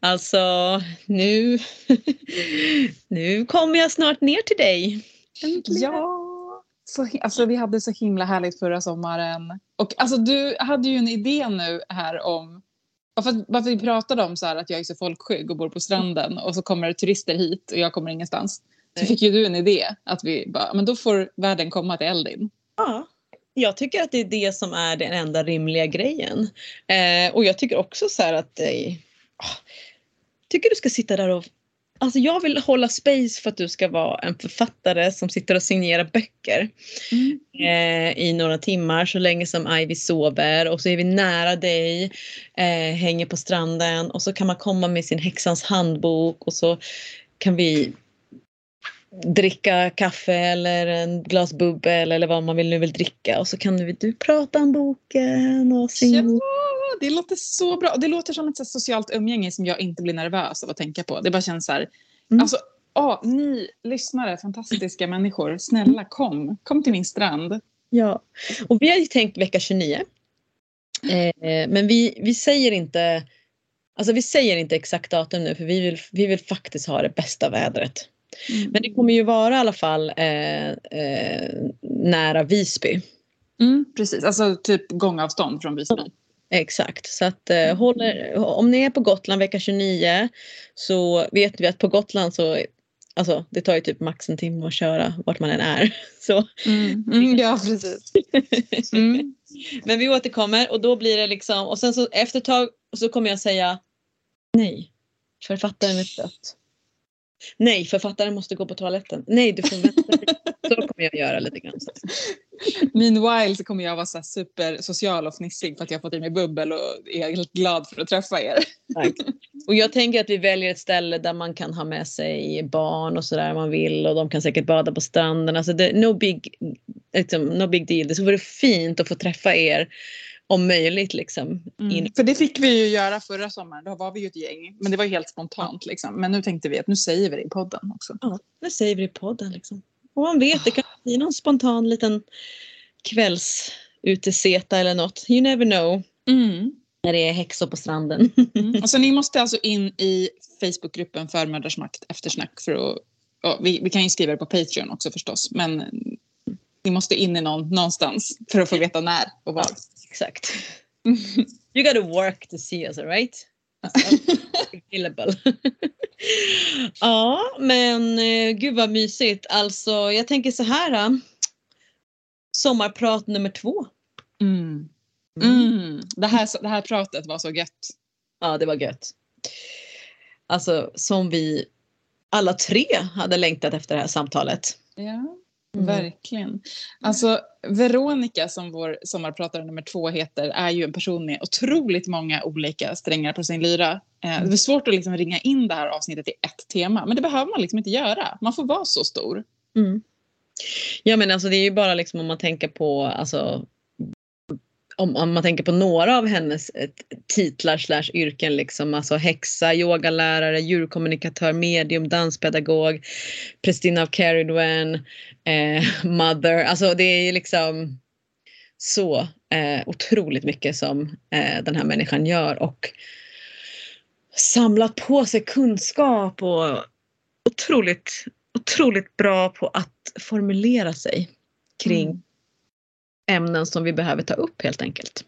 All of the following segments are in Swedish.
Alltså nu, nu kommer jag snart ner till dig. Äntligen. Ja, så, alltså, vi hade så himla härligt förra sommaren. Och alltså, du hade ju en idé nu här om varför, varför vi pratade om så här, att jag är så folkskygg och bor på stranden och så kommer turister hit och jag kommer ingenstans. Så fick ju du en idé att vi bara, men då får världen komma till Eldin. Ja, jag tycker att det är det som är den enda rimliga grejen. Eh, och jag tycker också så att eh, tycker du ska sitta där och Alltså jag vill hålla space för att du ska vara en författare som sitter och signerar böcker mm. eh, i några timmar så länge som Ivy sover och så är vi nära dig, eh, hänger på stranden och så kan man komma med sin häxans handbok och så kan vi dricka kaffe eller en glas bubbel eller vad man vill nu vill dricka och så kan du, du prata om boken och signa. Ja, det låter så bra. Det låter som ett socialt umgänge som jag inte blir nervös av att tänka på. Det bara känns så här, mm. alltså, åh, ni lyssnare, fantastiska människor, snälla kom, kom till min strand. Ja, och vi har ju tänkt vecka 29. Eh, men vi, vi säger inte Alltså vi säger inte exakt datum nu för vi vill, vi vill faktiskt ha det bästa vädret. Mm. Men det kommer ju vara i alla fall eh, eh, nära Visby. Mm, precis, alltså typ gångavstånd från Visby. Exakt, så att eh, håller, om ni är på Gotland vecka 29 så vet vi att på Gotland så Alltså det tar ju typ max en timme att köra vart man än är. Så. Mm, mm, ja precis. Mm. Men vi återkommer och då blir det liksom och sen så efter ett tag så kommer jag säga nej. Författaren är dött. Nej, författaren måste gå på toaletten. Nej, du får vänta. Så kommer jag göra lite grann. Meanwhile så kommer jag vara så super social och fnissig för att jag har fått i mig bubbel och är helt glad för att träffa er. Tack. Och jag tänker att vi väljer ett ställe där man kan ha med sig barn och sådär man vill och de kan säkert bada på stranden. Alltså det, no, big, liksom, no big deal. Det vore fint att få träffa er om möjligt. Liksom, mm. För det fick vi ju göra förra sommaren, då var vi ju ett gäng. Men det var helt spontant. Liksom. Men nu tänkte vi att nu säger vi det i podden också. Ja, nu säger vi det i podden. Liksom. Och man vet, det kan bli någon spontan liten kvällsuteseta eller något. You never know. Mm. När det är häxor på stranden. Mm. Alltså, ni måste alltså in i Facebookgruppen Förmödrarsmakt eftersnack för att vi, vi, kan ju skriva det på Patreon också förstås. Men ni måste in i någon, någonstans för att få veta när och var. Ja, exakt. You gotta work to see us, right? ja, men eh, gud vad mysigt. Alltså, jag tänker så här. Då. Sommarprat nummer två. Mm. Mm. Det, här, det här pratet var så gött. Ja, det var gött. Alltså som vi alla tre hade längtat efter det här samtalet. Ja. Mm. Verkligen. Alltså Veronica som vår sommarpratare nummer två heter är ju en person med otroligt många olika strängar på sin lyra. Eh, det är svårt att liksom ringa in det här avsnittet i ett tema men det behöver man liksom inte göra. Man får vara så stor. Mm. Ja men alltså det är ju bara liksom om man tänker på alltså om, om, man tänker på några av hennes eh, titlar slash yrken, liksom, alltså häxa, yogalärare, djurkommunikatör, medium, danspedagog, prästinna av Caridwen, eh, mother. Alltså det är liksom så eh, otroligt mycket som eh, den här människan gör och samlat på sig kunskap och otroligt, otroligt bra på att formulera sig kring mm ämnen som vi behöver ta upp helt enkelt.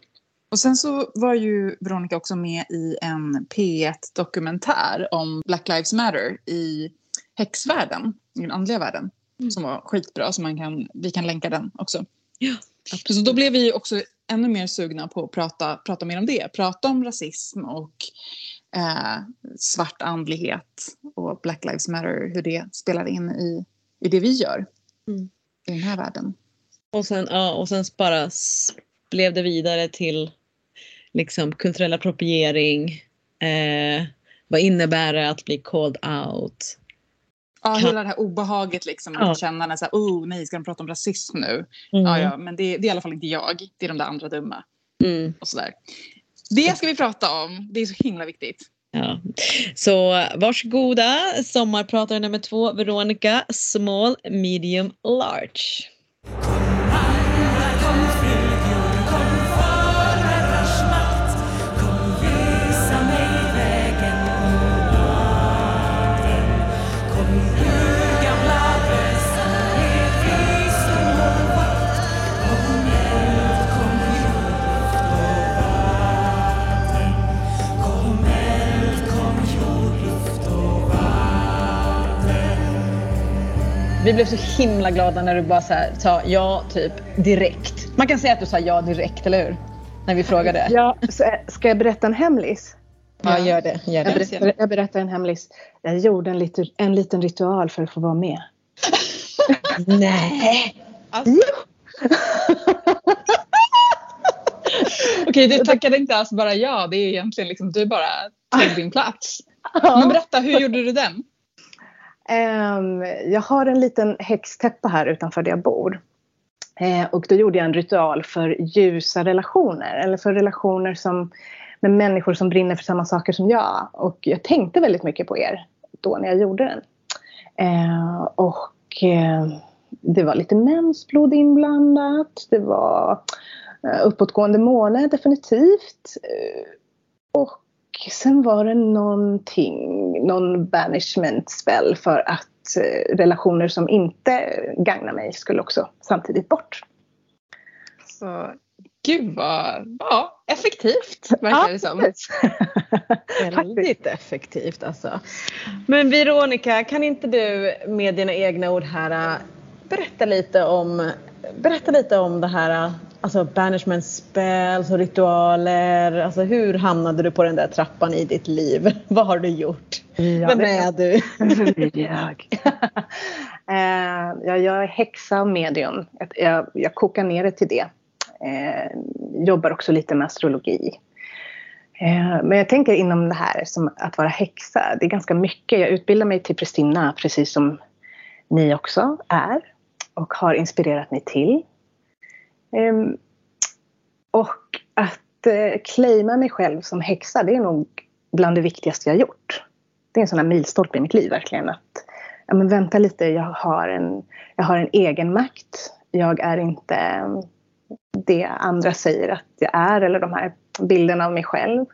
Och sen så var ju Veronica också med i en P1-dokumentär om Black Lives Matter i häxvärlden, i den andliga världen, mm. som var skitbra. Så man kan, vi kan länka den också. Ja, så då blev vi också ännu mer sugna på att prata, prata mer om det. Prata om rasism och eh, svart andlighet och Black Lives Matter, hur det spelar in i, i det vi gör mm. i den här världen. Och sen, ja, och sen bara blev det vidare till liksom kulturell appropriering. Eh, vad innebär det att bli called out? Ja, kan... hela det här obehaget liksom. Ja. Att känna när så här, oh nej, ska de prata om rasism nu? Mm. Ja, ja, men det, det, är i alla fall inte jag. Det är de där andra dumma. Mm. Och sådär. Det ska vi prata om. Det är så himla viktigt. Ja. Så varsågoda, sommarpratare nummer två, Veronica, small, medium, large. Vi blev så himla glada när du bara så här, sa ja typ direkt. Man kan säga att du sa ja direkt, eller hur? När vi frågade. Ja, eh, ska jag berätta en hemlis? Ja, gör det. Gör Jag det. berättar, jag berättar en hemlis. Jag gjorde en, liten, en liten ritual för att få vara med. Nej! Alltså. Okej, du tackade inte alls bara ja. Det är egentligen liksom du bara tog din plats. Men berätta, hur gjorde du den? Ehm, jag har en liten häxtäppa här utanför där jag bor. Eh, och då gjorde jag en ritual för ljusa relationer. Eller för relationer som, med människor som brinner för samma saker som jag. Och jag tänkte väldigt mycket på er då när jag gjorde den. Ehm, och ehm, det var lite mensblod inblandat. Det var eh, uppåtgående måne definitivt. Eh, och sen var det någonting, någon banishment spell för att eh, relationer som inte gagnar mig skulle också samtidigt bort. Så, gud vad ja, effektivt verkar det som. Väldigt effektivt alltså. Men Veronica, kan inte du med dina egna ord här berätta lite om, berätta lite om det här alltså banishment spells och ritualer. Alltså hur hamnade du på den där trappan i ditt liv? Vad har du gjort? Vem det- är du? jag. eh, ja, jag är häxa och medium. Jag, jag, jag kokar ner det till det. Eh, jobbar också lite med astrologi. Eh, men jag tänker inom det här som att vara häxa. Det är ganska mycket. Jag utbildar mig till prästinna precis som ni också är. Och har inspirerat mig till. Ehm, och att eh, claima mig själv som häxa det är nog bland det viktigaste jag har gjort det är en sån här milstolpe i mitt liv verkligen. Att, ja, men vänta lite, jag har, en, jag har en egen makt. Jag är inte det andra säger att jag är eller de här bilderna av mig själv.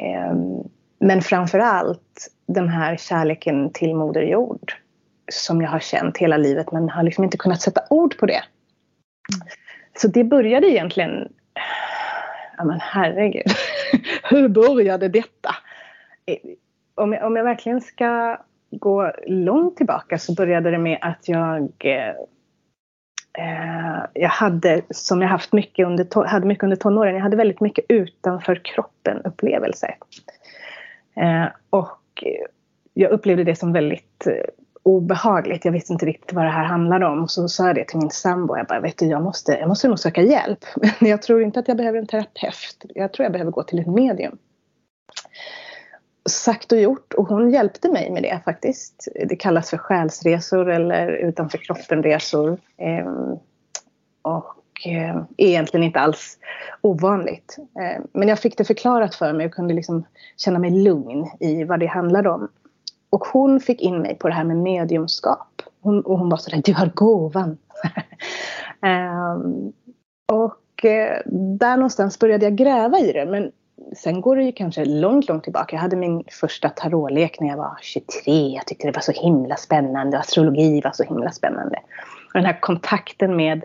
Ehm, men framför allt den här kärleken till Moder Jord som jag har känt hela livet men har liksom inte kunnat sätta ord på det. Så det började egentligen, ja men herregud, hur började detta? om jag, om jag verkligen ska gå långt tillbaka så började det med att jag eh, jag hade, som jag haft mycket under, hade mycket under tonåren, jag hade väldigt mycket utanför kroppen upplevelser. Eh, och jag upplevde det som väldigt eh, obehagligt. Jag visste inte riktigt vad det här handlade om. Och så sa jag det till min sambo. Jag bara, vet du, jag måste, jag måste nog söka hjälp. Men jag tror inte att jag behöver en terapeut. Jag tror jag behöver gå till ett medium sagt och gjort och hon hjälpte mig med det faktiskt. Det kallas för själsresor eller utanför kroppen-resor. Ehm, och ehm, är egentligen inte alls ovanligt. Ehm, men jag fick det förklarat för mig och kunde liksom känna mig lugn i vad det handlade om. Och hon fick in mig på det här med mediumskap. Hon, och hon var sådär, du har gåvan. um, och eh, där någonstans började jag gräva i det. Men sen går det ju kanske långt, långt tillbaka. Jag hade min första tarotlek när jag var 23. Jag tyckte det var så himla spännande. Astrologi var så himla spännande. Och den här kontakten med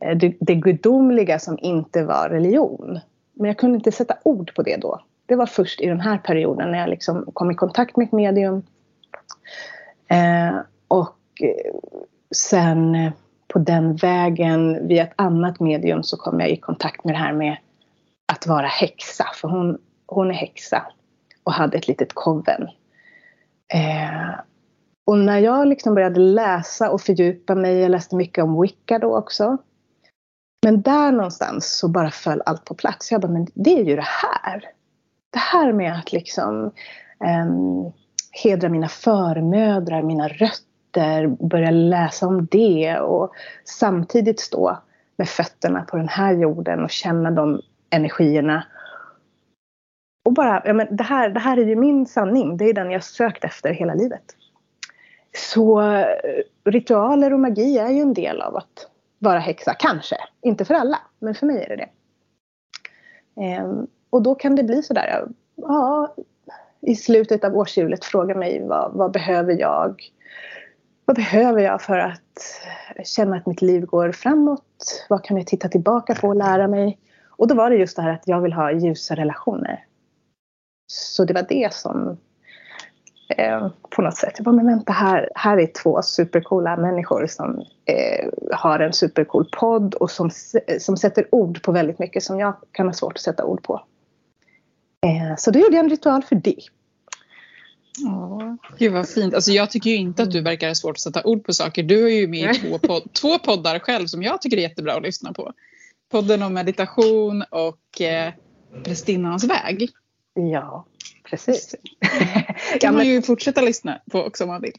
eh, det, det gudomliga som inte var religion. Men jag kunde inte sätta ord på det då. Det var först i den här perioden när jag liksom kom i kontakt med ett medium. Eh, och eh, sen eh, på den vägen via ett annat medium så kom jag i kontakt med det här med att vara häxa. För hon, hon är häxa och hade ett litet koven. Eh, och när jag liksom började läsa och fördjupa mig, jag läste mycket om Wicca då också. Men där någonstans så bara föll allt på plats. Jag bara, men det är ju det här. Det här med att liksom um, hedra mina förmödrar, mina rötter, börja läsa om det och samtidigt stå med fötterna på den här jorden och känna de energierna. Och bara, ja men det här, det här är ju min sanning, det är den jag sökt efter hela livet. Så eh, ritualer och magi är ju en del av att vara häxa, kanske. Inte för alla, men för mig är det det. Ehm, och då kan det bli sådär, ja, ja, i slutet av årshjulet fråga mig vad, vad behöver jag? Vad behöver jag för att känna att mitt liv går framåt? Vad kan jag titta tillbaka på och lära mig? Och då var det just det här att jag vill ha ljusa relationer. Så det var det som Eh, på något sätt. Jag bara, men vänta här, här är två supercoola människor som eh, har en supercool podd och som, som sätter ord på väldigt mycket som jag kan ha svårt att sätta ord på. Eh, så då gjorde jag en ritual för det. Ja, gud vad fint. Alltså jag tycker ju inte att du verkar ha svårt att sätta ord på saker. Du är ju med i två, pod två poddar själv som jag tycker är jättebra att lyssna på. Podden om meditation och eh, Prästinnans väg. Ja, precis. kan ja, man ju fortsätta lyssna på också om man vill.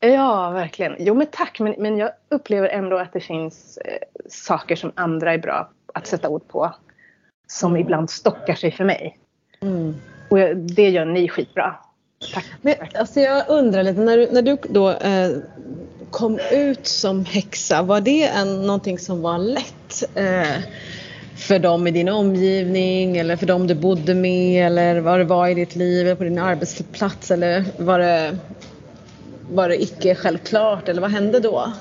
Ja, verkligen. Jo men tack, men, men jag upplever ändå att det finns eh, saker som andra är bra att sätta ord på. Som mm. ibland stockar sig för mig. Mm. Och jag, det gör ni skitbra. Tack. Men, alltså jag undrar lite, när du, när du då eh, kom ut som häxa, var det en, någonting som var lätt? Eh, för dem i din omgivning eller för dem du bodde med eller vad det var i ditt liv på din arbetsplats eller var det, var det icke självklart eller vad hände då?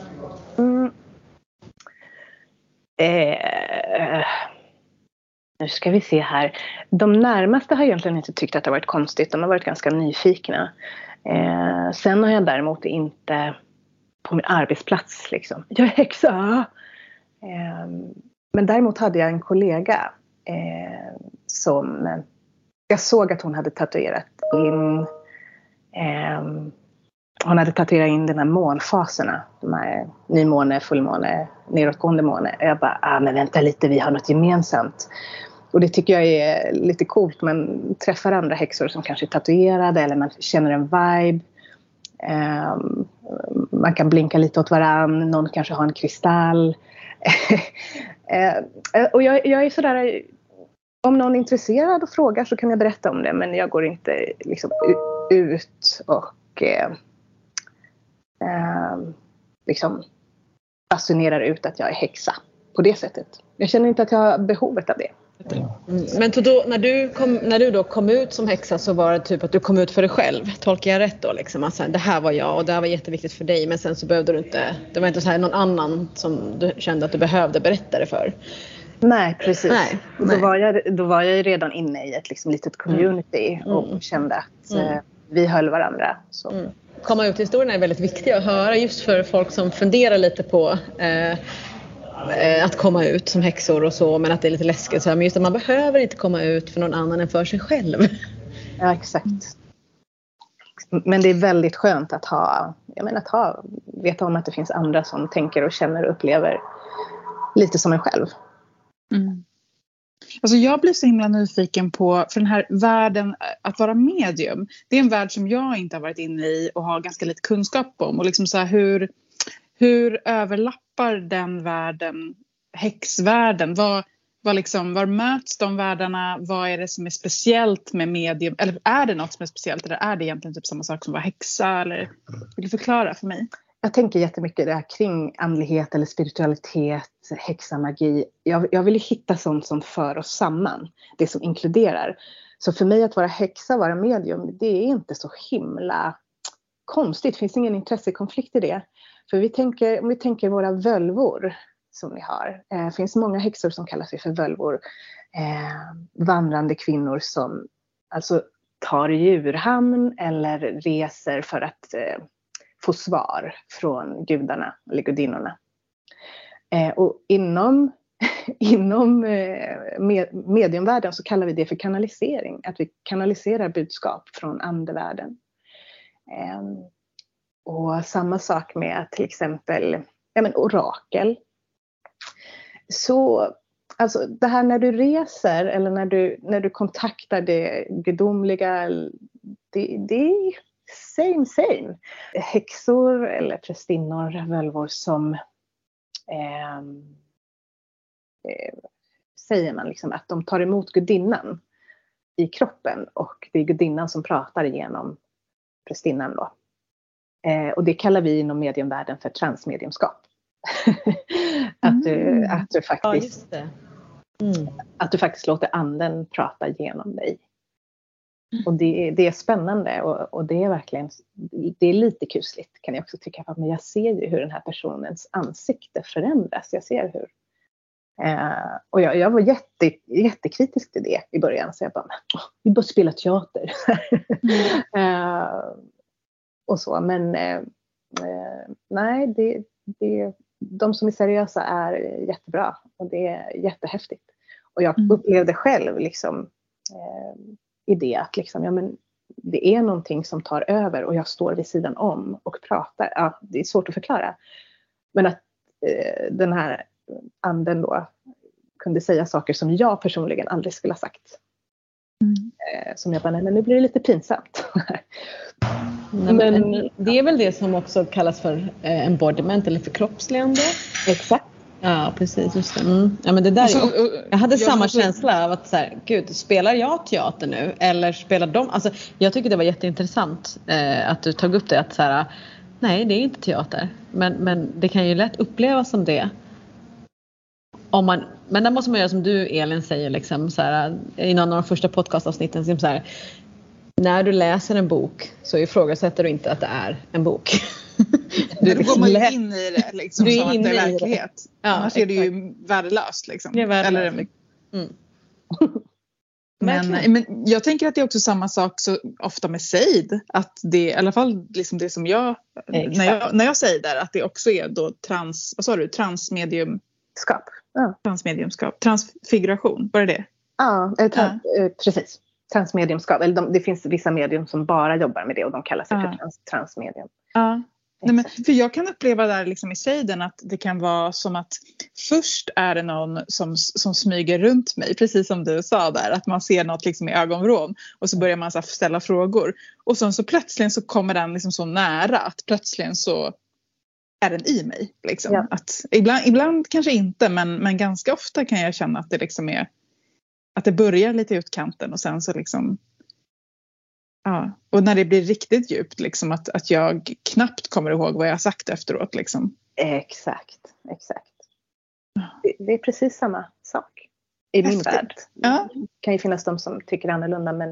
Mm. Eh, nu ska vi se här. De närmaste har egentligen inte tyckt att det har varit konstigt. De har varit ganska nyfikna. Eh, sen har jag däremot inte på min arbetsplats liksom. Jag är häxa! Eh, men däremot hade jag en kollega eh, som jag såg att hon hade tatuerat in eh, hon hade tatuerat in de här månfaserna. De här nymåne, fullmåne, nedåtgående måne. Jag bara, ah, men vänta lite, vi har något gemensamt. Och det tycker jag är lite coolt. Man träffar andra häxor som kanske är tatuerade eller man känner en vibe. Um, man kan blinka lite åt varann, någon kanske har en kristall. uh, och jag, jag, är sådär, om någon är intresserad och frågar så kan jag berätta om det men jag går inte liksom ut och uh, uh, liksom basunerar ut att jag är häxa på det sättet. Jag känner inte att jag har behovet av det. Mm. Men då, när, du kom, när du då kom ut som häxa så var det typ att du kom ut för dig själv. Tolkar jag rätt då? Liksom? Alltså, det här var jag och det här var jätteviktigt för dig men sen så behövde du inte, det var inte så här någon annan som du kände att du behövde berätta det för. Nej precis. Nej, nej. Då, var jag, då var jag ju redan inne i ett liksom, litet community mm. och kände att mm. eh, vi höll varandra. Så. Mm. Komma ut historierna är väldigt viktiga att höra just för folk som funderar lite på Eh, att komma ut som häxor och så men att det är lite läskigt. Så här, men just att man behöver inte komma ut för någon annan än för sig själv. Ja exakt. Men det är väldigt skönt att ha, jag menar att ha, veta om att det finns andra som tänker och känner och upplever lite som en själv. Mm. Alltså jag blir så himla nyfiken på, för den här världen att vara medium. Det är en värld som jag inte har varit inne i och har ganska lite kunskap om. Och liksom så här hur, hur överlappar den världen häxvärlden? Vad, vad liksom, var möts de världarna? Vad är det som är speciellt med medium? Eller är det något som är speciellt eller är det egentligen typ samma sak som att vara häxa? Eller, vill du förklara för mig? Jag tänker jättemycket det här kring andlighet eller spiritualitet, häxamagi. Jag, jag vill hitta sånt som för oss samman. Det som inkluderar. Så för mig att vara häxa, vara medium, det är inte så himla konstigt. Det finns ingen intressekonflikt i det. För vi tänker, om vi tänker våra völvor som vi har. Det eh, finns många häxor som kallar sig för völvor. Eh, vandrande kvinnor som alltså tar djurhamn eller reser för att eh, få svar från gudarna eller gudinnorna. Eh, och inom, inom eh, med, mediumvärlden så kallar vi det för kanalisering. Att vi kanaliserar budskap från andevärlden. Eh, och samma sak med till exempel ja, men orakel. Så alltså det här när du reser eller när du, när du kontaktar det gudomliga, det, det är same same. Häxor eller prästinnor, völvor som eh, eh, säger man liksom att de tar emot gudinnan i kroppen och det är gudinnan som pratar genom prästinnan då. Eh, och det kallar vi inom mediumvärlden för transmediumskap. att, du, mm. att, du faktiskt, ja, mm. att du faktiskt låter anden prata genom dig. Mm. Och det, det är spännande och, och, det är verkligen det är lite kusligt kan jag också tycka. Men jag ser ju hur den här personens ansikte förändras. Jag ser hur Eh, och jag, jag var jätte, jättekritisk till det i början. Så jag bara, vi bör spela teater. mm. eh, och så. Men eh, eh, nej, det, det, de som är seriösa är jättebra och det är jättehäftigt. Och jag Mm. upplevde själv liksom, eh, i det att liksom, ja, men det är någonting som tar över och jag står vid sidan om och pratar. Ja, det är svårt att förklara. Men att eh, den här anden då kunde säga saker som jag personligen aldrig skulle ha sagt. Mm. Eh, som jag bara, nej men nu blir det lite pinsamt. Nej, Men- men, det är väl det som också kallas för eh, embodiment eller förkroppsligande. Exakt. Ja precis, just det. Mm. Ja, men det där är, jag hade jag samma måste- känsla av att så här, gud, spelar jag teater nu eller spelar de? Alltså, jag tycker det var jätteintressant eh, att du tog upp det att så här, nej det är inte teater men, men det kan ju lätt upplevas som det. Om man, men där måste man göra som du Elin säger liksom, så här, i någon av de första podcastavsnitten. Liksom, så här, när du läser en bok så ifrågasätter du inte att det är en bok. Du då går man ju in i det liksom, Du är som att det är i det. verklighet. Ja, Annars är det ju värdelöst. Liksom. Det är värdelöst. Eller, Mm. men, men jag tänker att det är också samma sak så ofta med Seid. Att det i alla fall liksom det som jag Exakt. när, jag när jag säger där att det också är då trans, vad sa du, transmedium, Skap. Ja, transmediumskap, transfiguration, var det det? ja, eh, tra- eh, precis. Transmediumskap. Eller de, det finns vissa medium som bara jobbar med det och de kallar sig Ja. för trans, transmedium. Ja. Nej, men, för jag kan uppleva där liksom i Seiden att det kan vara som att först är det någon som, som smyger runt mig, precis som du sa där, att man ser något liksom i ögonvrån och så börjar man så ställa frågor. Och sen så plötsligt så kommer den liksom så nära att plötsligt så är den i mig. Liksom. Ja. Att, ibland, ibland kanske inte men, men ganska ofta kan jag känna att det liksom är att det börjar lite i utkanten och sen så liksom Ja, och när det blir riktigt djupt, liksom att, att jag knappt kommer ihåg vad jag har sagt efteråt. Liksom. Exakt, exakt. Det, det är precis samma sak i min Häftigt. värld. Ja. Det kan ju finnas de som tycker annorlunda men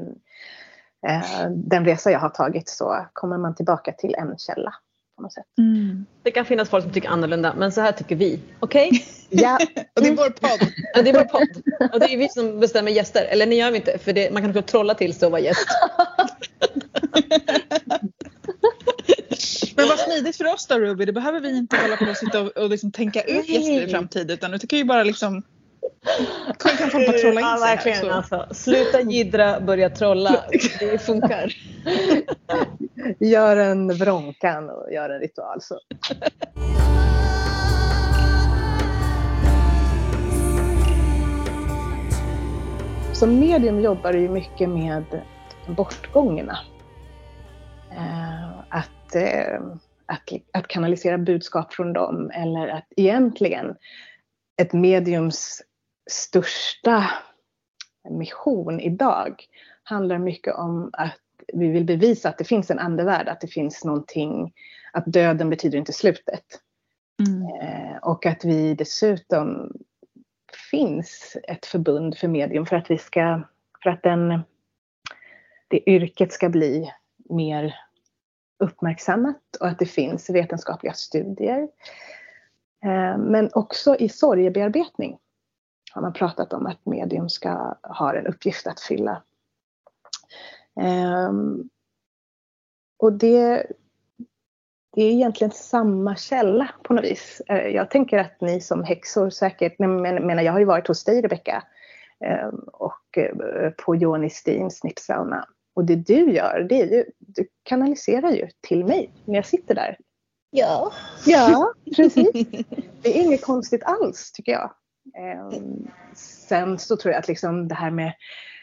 eh, den resa jag har tagit så kommer man tillbaka till en källa. På något sätt. Det kan finnas folk som tycker annorlunda men så här tycker vi. Okej? Ja, Och det är vår podd. Ja, det är vår podd. Och det är vi som bestämmer gäster. Eller ni gör vi inte för det, man kan också trolla till sig och vara gäst. Men vad smidigt för oss då Ruby, det behöver vi inte hålla på och sitta och, och liksom tänka ut Nej. gäster i framtiden utan du kan ju bara liksom kan, folk bara trolla in ja, sig verkligen, här. Så. Alltså. Sluta jiddra, börja trolla. Det funkar. gör en vrånkan och gör en ritual. Så. Som medium jobbar du ju mycket med bortgångna. Eh, att, eh, att, att kanalisera budskap från dem eller att egentligen ett mediums största mission idag handlar mycket om att vi vill bevisa att det finns en andevärld, att det finns någonting, att döden betyder inte slutet. Mm. Eh, och att vi dessutom finns ett förbund för medium för att vi ska, för att den, det yrket ska bli mer uppmärksammat och att det finns vetenskapliga studier. Eh, men också i sorgebearbetning har man pratat om att medium ska ha en uppgift att fylla. Ehm, och det, det är egentligen samma källa på något vis. Eh, Jag tänker att ni som häxor säkert, men, men, menar, jag har ju varit hos dig Rebecka ehm, och eh, på Joni Steens snippsauna. Och det du gör, det är ju, du kanaliserar ju till mig när jag sitter där. Ja. Ja, precis. Det är inget konstigt alls tycker jag. Ehm, sen så tror jag att liksom det här med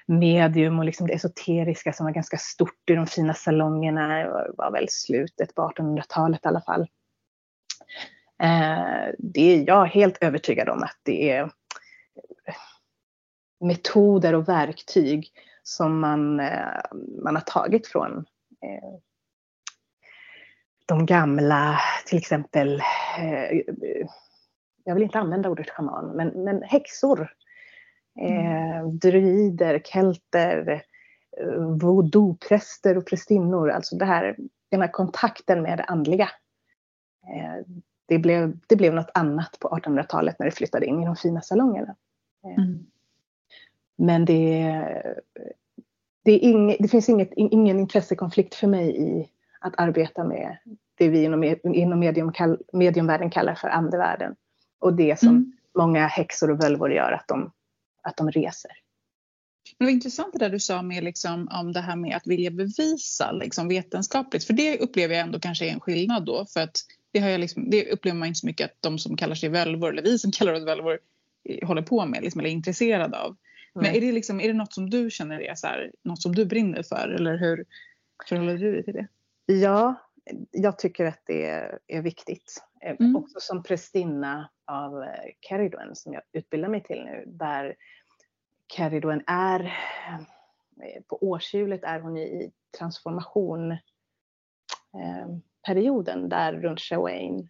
medium och liksom det esoteriska som var ganska stort i de fina salongerna var, var väl slutet på 1800-talet i alla fall. Eh, det är jag helt övertygad om att det är metoder och verktyg som man, eh, man har tagit från eh, de gamla, till exempel, eh, jag vill inte använda ordet schaman, men, men häxor, eh, druider, kelter, eh, voodoo-präster och prästinnor. Alltså det här, den här kontakten med det andliga. Eh, det, blev, det blev något annat på 1800-talet när det flyttade in i de fina salongerna. Eh, Mm. Men det, det, är inge, det finns inget, ingen intressekonflikt för mig i att arbeta med det vi inom, inom medium, mediumvärlden kallar för andevärlden. Och det som mm. många häxor och völvor gör, att de, att de reser. Men det var intressant det där du sa med liksom, om det här med att vilja bevisa liksom, vetenskapligt. För det upplever jag ändå kanske är en skillnad då. För att det, har jag liksom, det upplever man inte så mycket att de som kallar sig völvor, eller vi som kallar oss völvor, håller på med liksom, eller är intresserade av. Men är det, liksom, är det något som du känner är så här, något som du brinner för eller hur förhåller du dig till det? Ja, jag tycker att det är, viktigt. Eh, mm. Också som prästinna av Caridwen eh, som jag utbildar mig till nu där Caridwen är eh, på årshjulet är hon i transformation perioden där runt Shawain.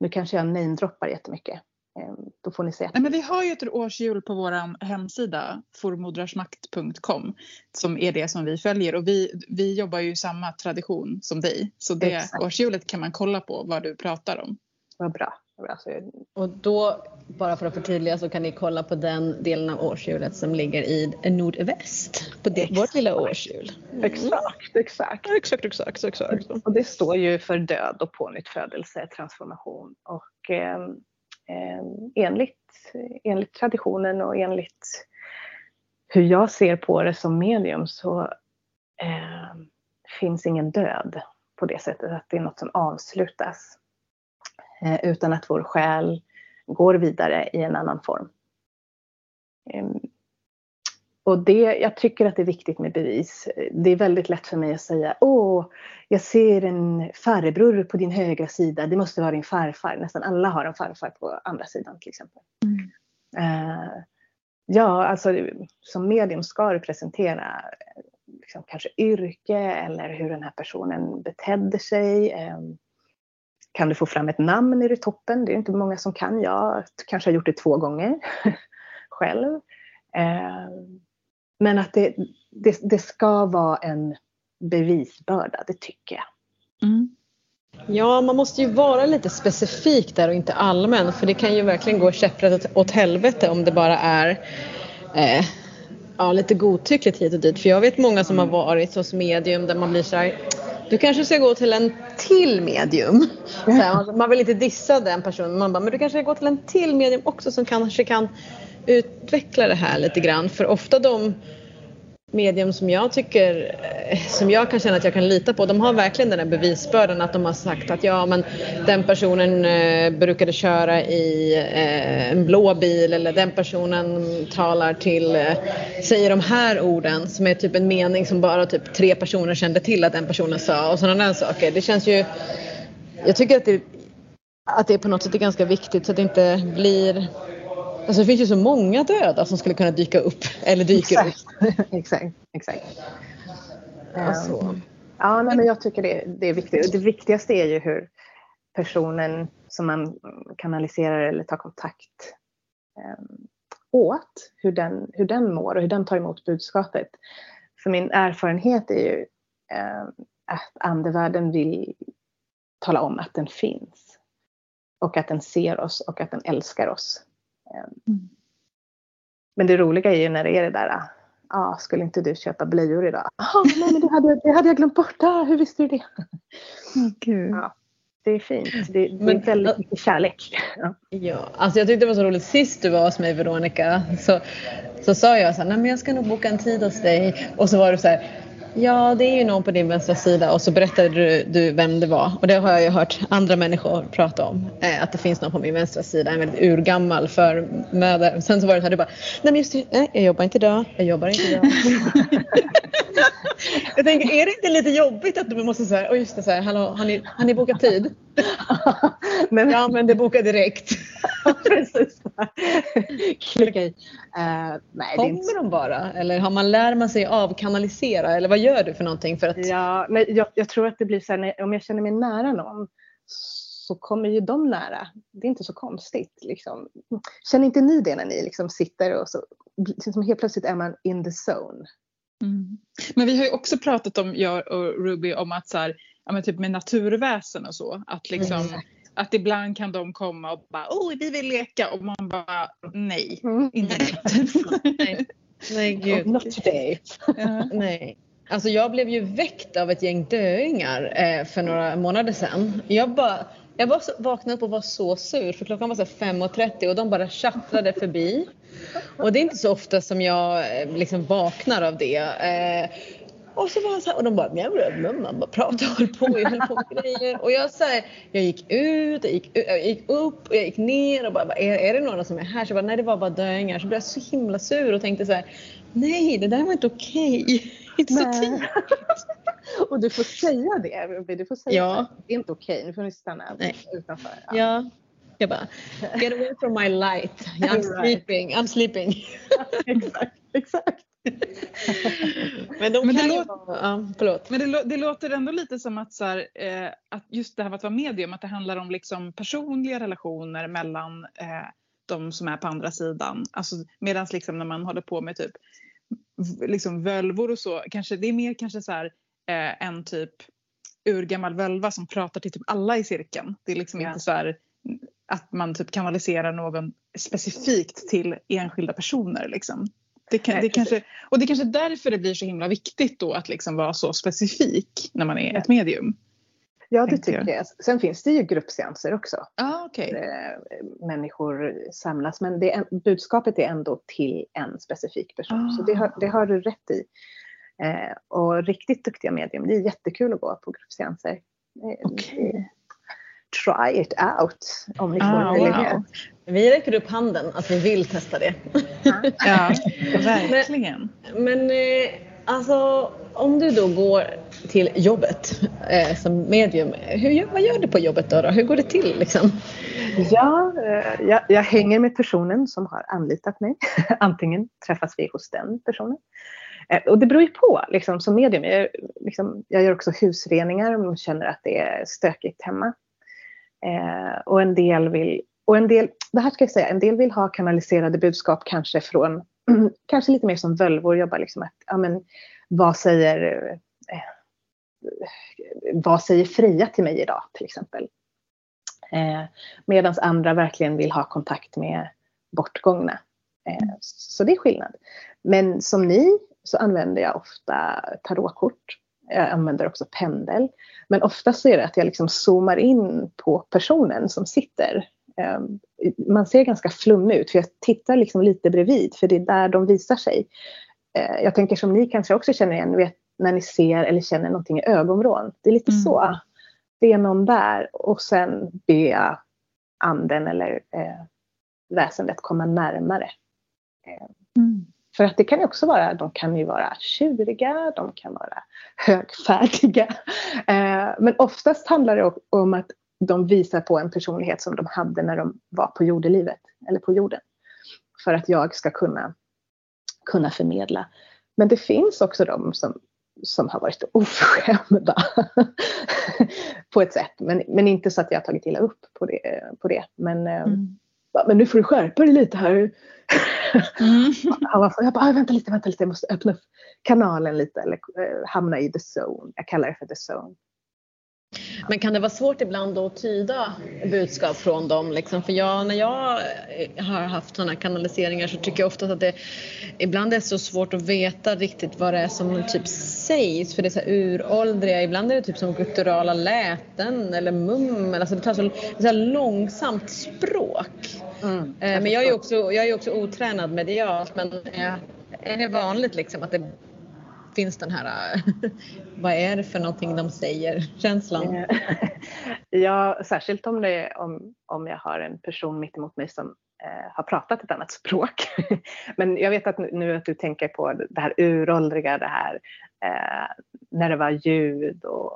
Nu kanske jag namedroppar jättemycket. Ehm, då får ni se. Nej, men vi har ju ett årshjul på vår hemsida formodrarsmakt.com som är det som vi följer och vi, vi jobbar ju samma tradition som dig. Så det Exakt. årshjulet kan man kolla på vad du pratar om. Vad bra. Alltså, och då, bara för att förtydliga, så kan ni kolla på den delen av årshjulet som ligger i nordväst. På det, vårt lilla årshjul. Mm. Exakt, exakt. Exakt, exakt, exakt. Och det står ju för död och pånyttfödelse, transformation. Och eh, eh, Eh, enligt, enligt traditionen och enligt hur jag ser på det som medium så eh, finns ingen död på det sättet att det är något som avslutas. Eh, utan att vår själ går vidare i en annan form. Eh, och det, jag tycker att det är viktigt med bevis. Det är väldigt lätt för mig att säga Åh, jag ser en farbror på din högra sida. Det måste vara din farfar. Nästan alla har en farfar på andra sidan till exempel. Mm. Uh, ja, alltså som medium ska du presentera liksom, kanske yrke eller hur den här personen betedde sig. Um, kan du få fram ett namn i toppen? Det är inte många som kan. Jag kanske har gjort det två gånger själv. Uh, men att det, det, det ska vara en bevisbörda, det tycker jag. Mm. Ja, man måste ju vara lite specifik där och inte allmän för det kan ju verkligen gå käpprätt åt helvete om det bara är eh, ja, lite godtyckligt hit och dit. För jag vet många som har varit hos medium där man blir så här, du kanske ska gå till en till medium. Här, man vill inte dissa den personen, man bara, men du kanske ska gå till en till medium också som kanske kan utveckla det här lite grann. För ofta de medium som jag tycker, eh, som jag kan känna att jag kan lita på, de har verkligen den här bevisbördan att de har sagt att ja men den personen eh, brukade köra i eh, en blå bil eller den personen talar till, eh, säger de här orden som är typ en mening som bara typ tre personer kände till att den personen sa och sådana där saker. Det känns ju, jag tycker att det, att det på något sätt är ganska viktigt så att det inte blir Alltså det finns ju så många döda som skulle kunna dyka upp eller dyker exakt. upp. exakt, exakt. Alltså. Ja, nej, men jag tycker det, det är viktigt. Det viktigaste är ju hur personen som man kanaliserar eller tar kontakt um, åt, hur den, hur den mår och hur den tar emot budskapet. För min erfarenhet är ju um, att andevärlden vill tala om att den finns. Och att den ser oss och att den älskar oss. Mm. Men det roliga är ju när det är det där, ah, skulle inte du köpa blöjor idag? Ah, nej, men det hade, det hade jag glömt bort, ah, hur visste du det? Oh, Gud. Ja, det är fint, det, det är väldigt mycket kärlek. Ja. ja, alltså jag tyckte det var så roligt sist du var hos mig Veronica så, så sa jag så här, nej men jag ska nog boka en tid hos dig och så var du så här Ja, det är ju någon på din vänstra sida och så berättade du, du, vem det var. Och det har jag ju hört andra människor prata om. Eh, att det finns någon på min vänstra sida, en väldigt urgammal förmöder. Sen så var det så här, du bara, nej men just nej, jag jobbar inte idag, jag jobbar inte idag. jag tänker, är det inte lite jobbigt att du måste säga, och just det så här, hallå, har ni, har ni bokat tid? men, ja, men det bokar direkt. Precis. Klicka i. Uh, nej, Kommer inte... de bara? Eller har man lär man sig avkanalisera? Eller vad gör du för någonting? För att... Ja, men jag, jag tror att det blir så här, om jag känner mig nära någon så kommer ju de nära. Det är inte så konstigt. Liksom. Känner inte ni det när ni liksom sitter och så liksom helt plötsligt är man in the zone? Mm. Men vi har ju också pratat om, jag och Ruby, om att så här, ja, typ med naturväsen och så. Att, liksom, mm. Att ibland kan de komma och bara oh vi vill leka och man bara nej, mm. inte nej. nej gud. Not today. Nej. Alltså jag blev ju väckt av ett gäng döingar eh, för några månader sedan. Jag, bara, jag var så, vaknade upp och var så sur för klockan var så 5.30 och de bara tjattrade förbi. Och det är inte så ofta som jag eh, liksom vaknar av det. Eh, och så var han så här, och de bara man bara pratade och höll på, jag höll på med grejer. Och jag, så här, jag gick ut, jag gick, jag gick upp, jag gick ner och bara, är, är det några som är här? Så jag bara, nej det var bara döingar. Så blev jag så himla sur och tänkte så här, nej det där var inte okej. Okay. Inte så tidigt. och du får säga det. Du får säga ja. att det är inte okej, okay. nu får ni stanna nej. utanför. Ja. ja. Jag bara, get away from my light. I'm sleeping, I'm sleeping. exakt, exakt. men de men kan ju vara, ja. Men det, det, låter ändå lite som att, så här, eh, att just det här med att vara medium, att det handlar om liksom personliga relationer mellan eh, de som är på andra sidan. Alltså, Medan liksom när man håller på med typ liksom völvor och så, kanske, det är mer kanske så här, eh, en typ urgammal völva som pratar till typ alla i cirkeln. Det är liksom ja. inte så här att man typ kanaliserar någon specifikt till enskilda personer. Liksom. Det, kan, det kanske, och det är kanske därför det blir så himla viktigt då att liksom vara så specifik när man är ja. ett medium. Ja, det tycker jag. Sen finns det ju gruppseanser också. Ah, okay. Människor samlas, men det budskapet är ändå till en specifik person. Ah. Så det har, det har, du rätt i. Eh, och riktigt duktiga medium, det är jättekul att gå på gruppseanser. Okay try it out om ni får ah, möjlighet. Wow. Vi räcker upp handen att vi vill testa det. ja, verkligen. Men, men eh, alltså om du då går till jobbet eh, som medium, hur, vad gör du på jobbet då? då? Hur går det till liksom? Ja, eh, jag, jag, hänger med personen som har anlitat mig. Antingen träffas vi hos den personen. Eh, och det beror ju på liksom, som medium. Jag, liksom, jag gör också husreningar om man känner att det är stökigt hemma. Eh, och en del vill, och en del, det här ska jag säga, en del vill ha kanaliserade budskap kanske från, kanske lite mer som völvor jobbar liksom att, ja men vad säger, eh, vad säger Freja till mig idag till exempel. Eh, Medan andra verkligen vill ha kontakt med bortgångna. Eh, så det är skillnad. Men som ni så använder jag ofta tarotkort jag använder också pendel. Men oftast så är det att jag liksom zoomar in på personen som sitter. Ehm, man ser ganska flummig ut för jag tittar liksom lite bredvid för det är där de visar sig. Eh, jag tänker som ni kanske också känner igen vet, när ni ser eller känner någonting i ögonvrån. Det är lite mm. så. Det är någon där och sen ber jag anden eller eh, väsendet komma närmare. Eh, mm. För att det kan ju också vara, de kan ju vara tjuriga, de kan vara högfärdiga. Eh, men oftast handlar det om att de visar på en personlighet som de hade när de var på jordelivet, eller på jorden. För att jag ska kunna, kunna förmedla. Men det finns också de som, som har varit oförskämda på ett sätt. Men, men inte så att jag har tagit illa upp på det. På det. Men, eh, mm. men nu får du skärpa dig lite här. Mm. jag bara, ah, vänta lite, vänta lite, jag måste öppna upp kanalen lite eller eh, hamna i the zone. Jag kallar det för the zone. Men kan det vara svårt ibland att tyda budskap från dem? Liksom? För jag, när jag eh, har haft sådana kanaliseringar så tycker jag ofta att det ibland är så svårt att veta riktigt vad det är som typ sägs. För det är så här uråldriga, ibland är det typ som gutturala läten eller mummel. Alltså det tar så, det så långsamt språk. Mm, eh, men jag är, också, jag är också otränad medialt men är det vanligt liksom att det finns den här, äh, vad är det för någonting de säger, känslan? Ja, särskilt om, det, om, om jag har en person mitt emot mig som eh, har pratat ett annat språk. Men jag vet att nu att du tänker på det här uråldriga, det här äh, eh, när det var ljud och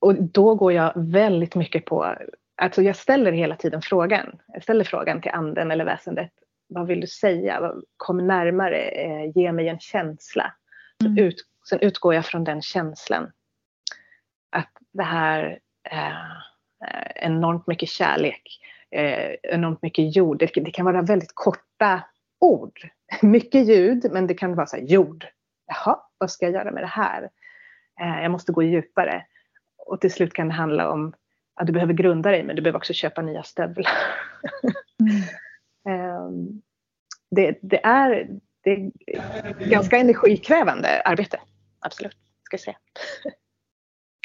och då går jag väldigt mycket på, alltså jag ställer hela tiden frågan. Jag ställer frågan till anden eller väsendet vad vill du säga? Kom närmare, eh, ge mig en känsla. Mm. Ut, sen utgår jag från den känslan. Att det här eh, enormt mycket kärlek, eh, enormt mycket jord. Det, det, kan vara väldigt korta ord. Mycket ljud, men det kan vara så här, jord. Jaha, vad ska jag göra med det här? Eh, jag måste gå djupare. Och till slut kan det handla om att du behöver grunda dig, men du behöver också köpa nya stövlar. Mm. Ehm, det, det, är, det är ganska energikrävande arbete. Absolut, ska jag säga.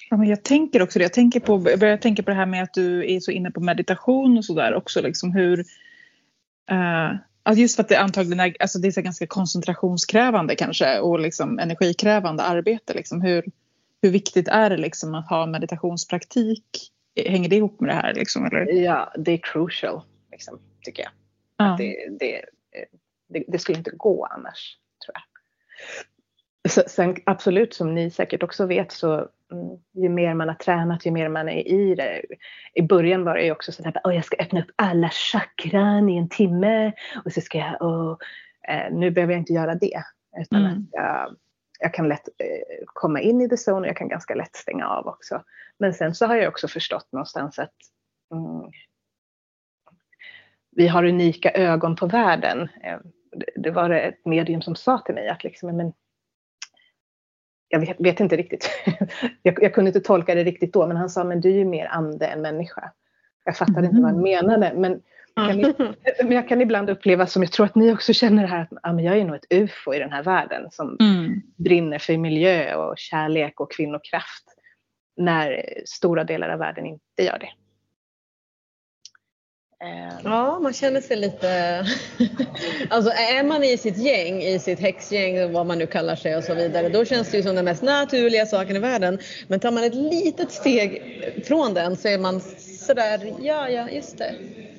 Ja, men jag tänker också det. Jag, tänker på, jag börjar tänka på det här med att du är så inne på meditation och sådär också. Liksom hur, uh, alltså just för att det antagligen är, alltså det är så ganska koncentrationskrävande kanske och liksom energikrävande arbete. Liksom. Hur, hur viktigt är det liksom att ha meditationspraktik? Hänger det ihop med det här? Liksom, eller? Ja, det är crucial, liksom, tycker jag. Ja. Det, det, det, det skulle inte gå annars, tror jag. Så- Sen absolut, som ni säkert också vet, så mm, ju mer man har tränat, ju mer man är i det. I början var det ju också så att oh, jag ska öppna upp alla chakran i en timme och så ska jag, eh, nu behöver jag inte göra det. Utan Mm. att jag, jag kan lätt eh, komma in i the zone och jag kan ganska lätt stänga av också. Men sen så har jag också förstått någonstans att mm, vi har unika ögon på världen. Eh, det- var ett medium som sa till mig att liksom, men, jag vet, vet inte riktigt. jag, jag kunde inte tolka det riktigt då, men han sa men du är ju mer ande än människa. Jag fattade inte vad han menade, men, kan i- men jag kan ibland uppleva som jag tror att ni också känner det här att ah, men jag är nog ett ufo i den här världen som Mm. brinner för miljö och kärlek och kvinnokraft. När stora delar av världen inte gör det. Eh, Ja, man känner sig lite... alltså är man i sitt gäng, i sitt häxgäng, vad man nu kallar sig och så vidare, då känns det ju som den mest naturliga saken i världen. Men tar man ett litet steg från den så är man sådär, ja, ja, just det.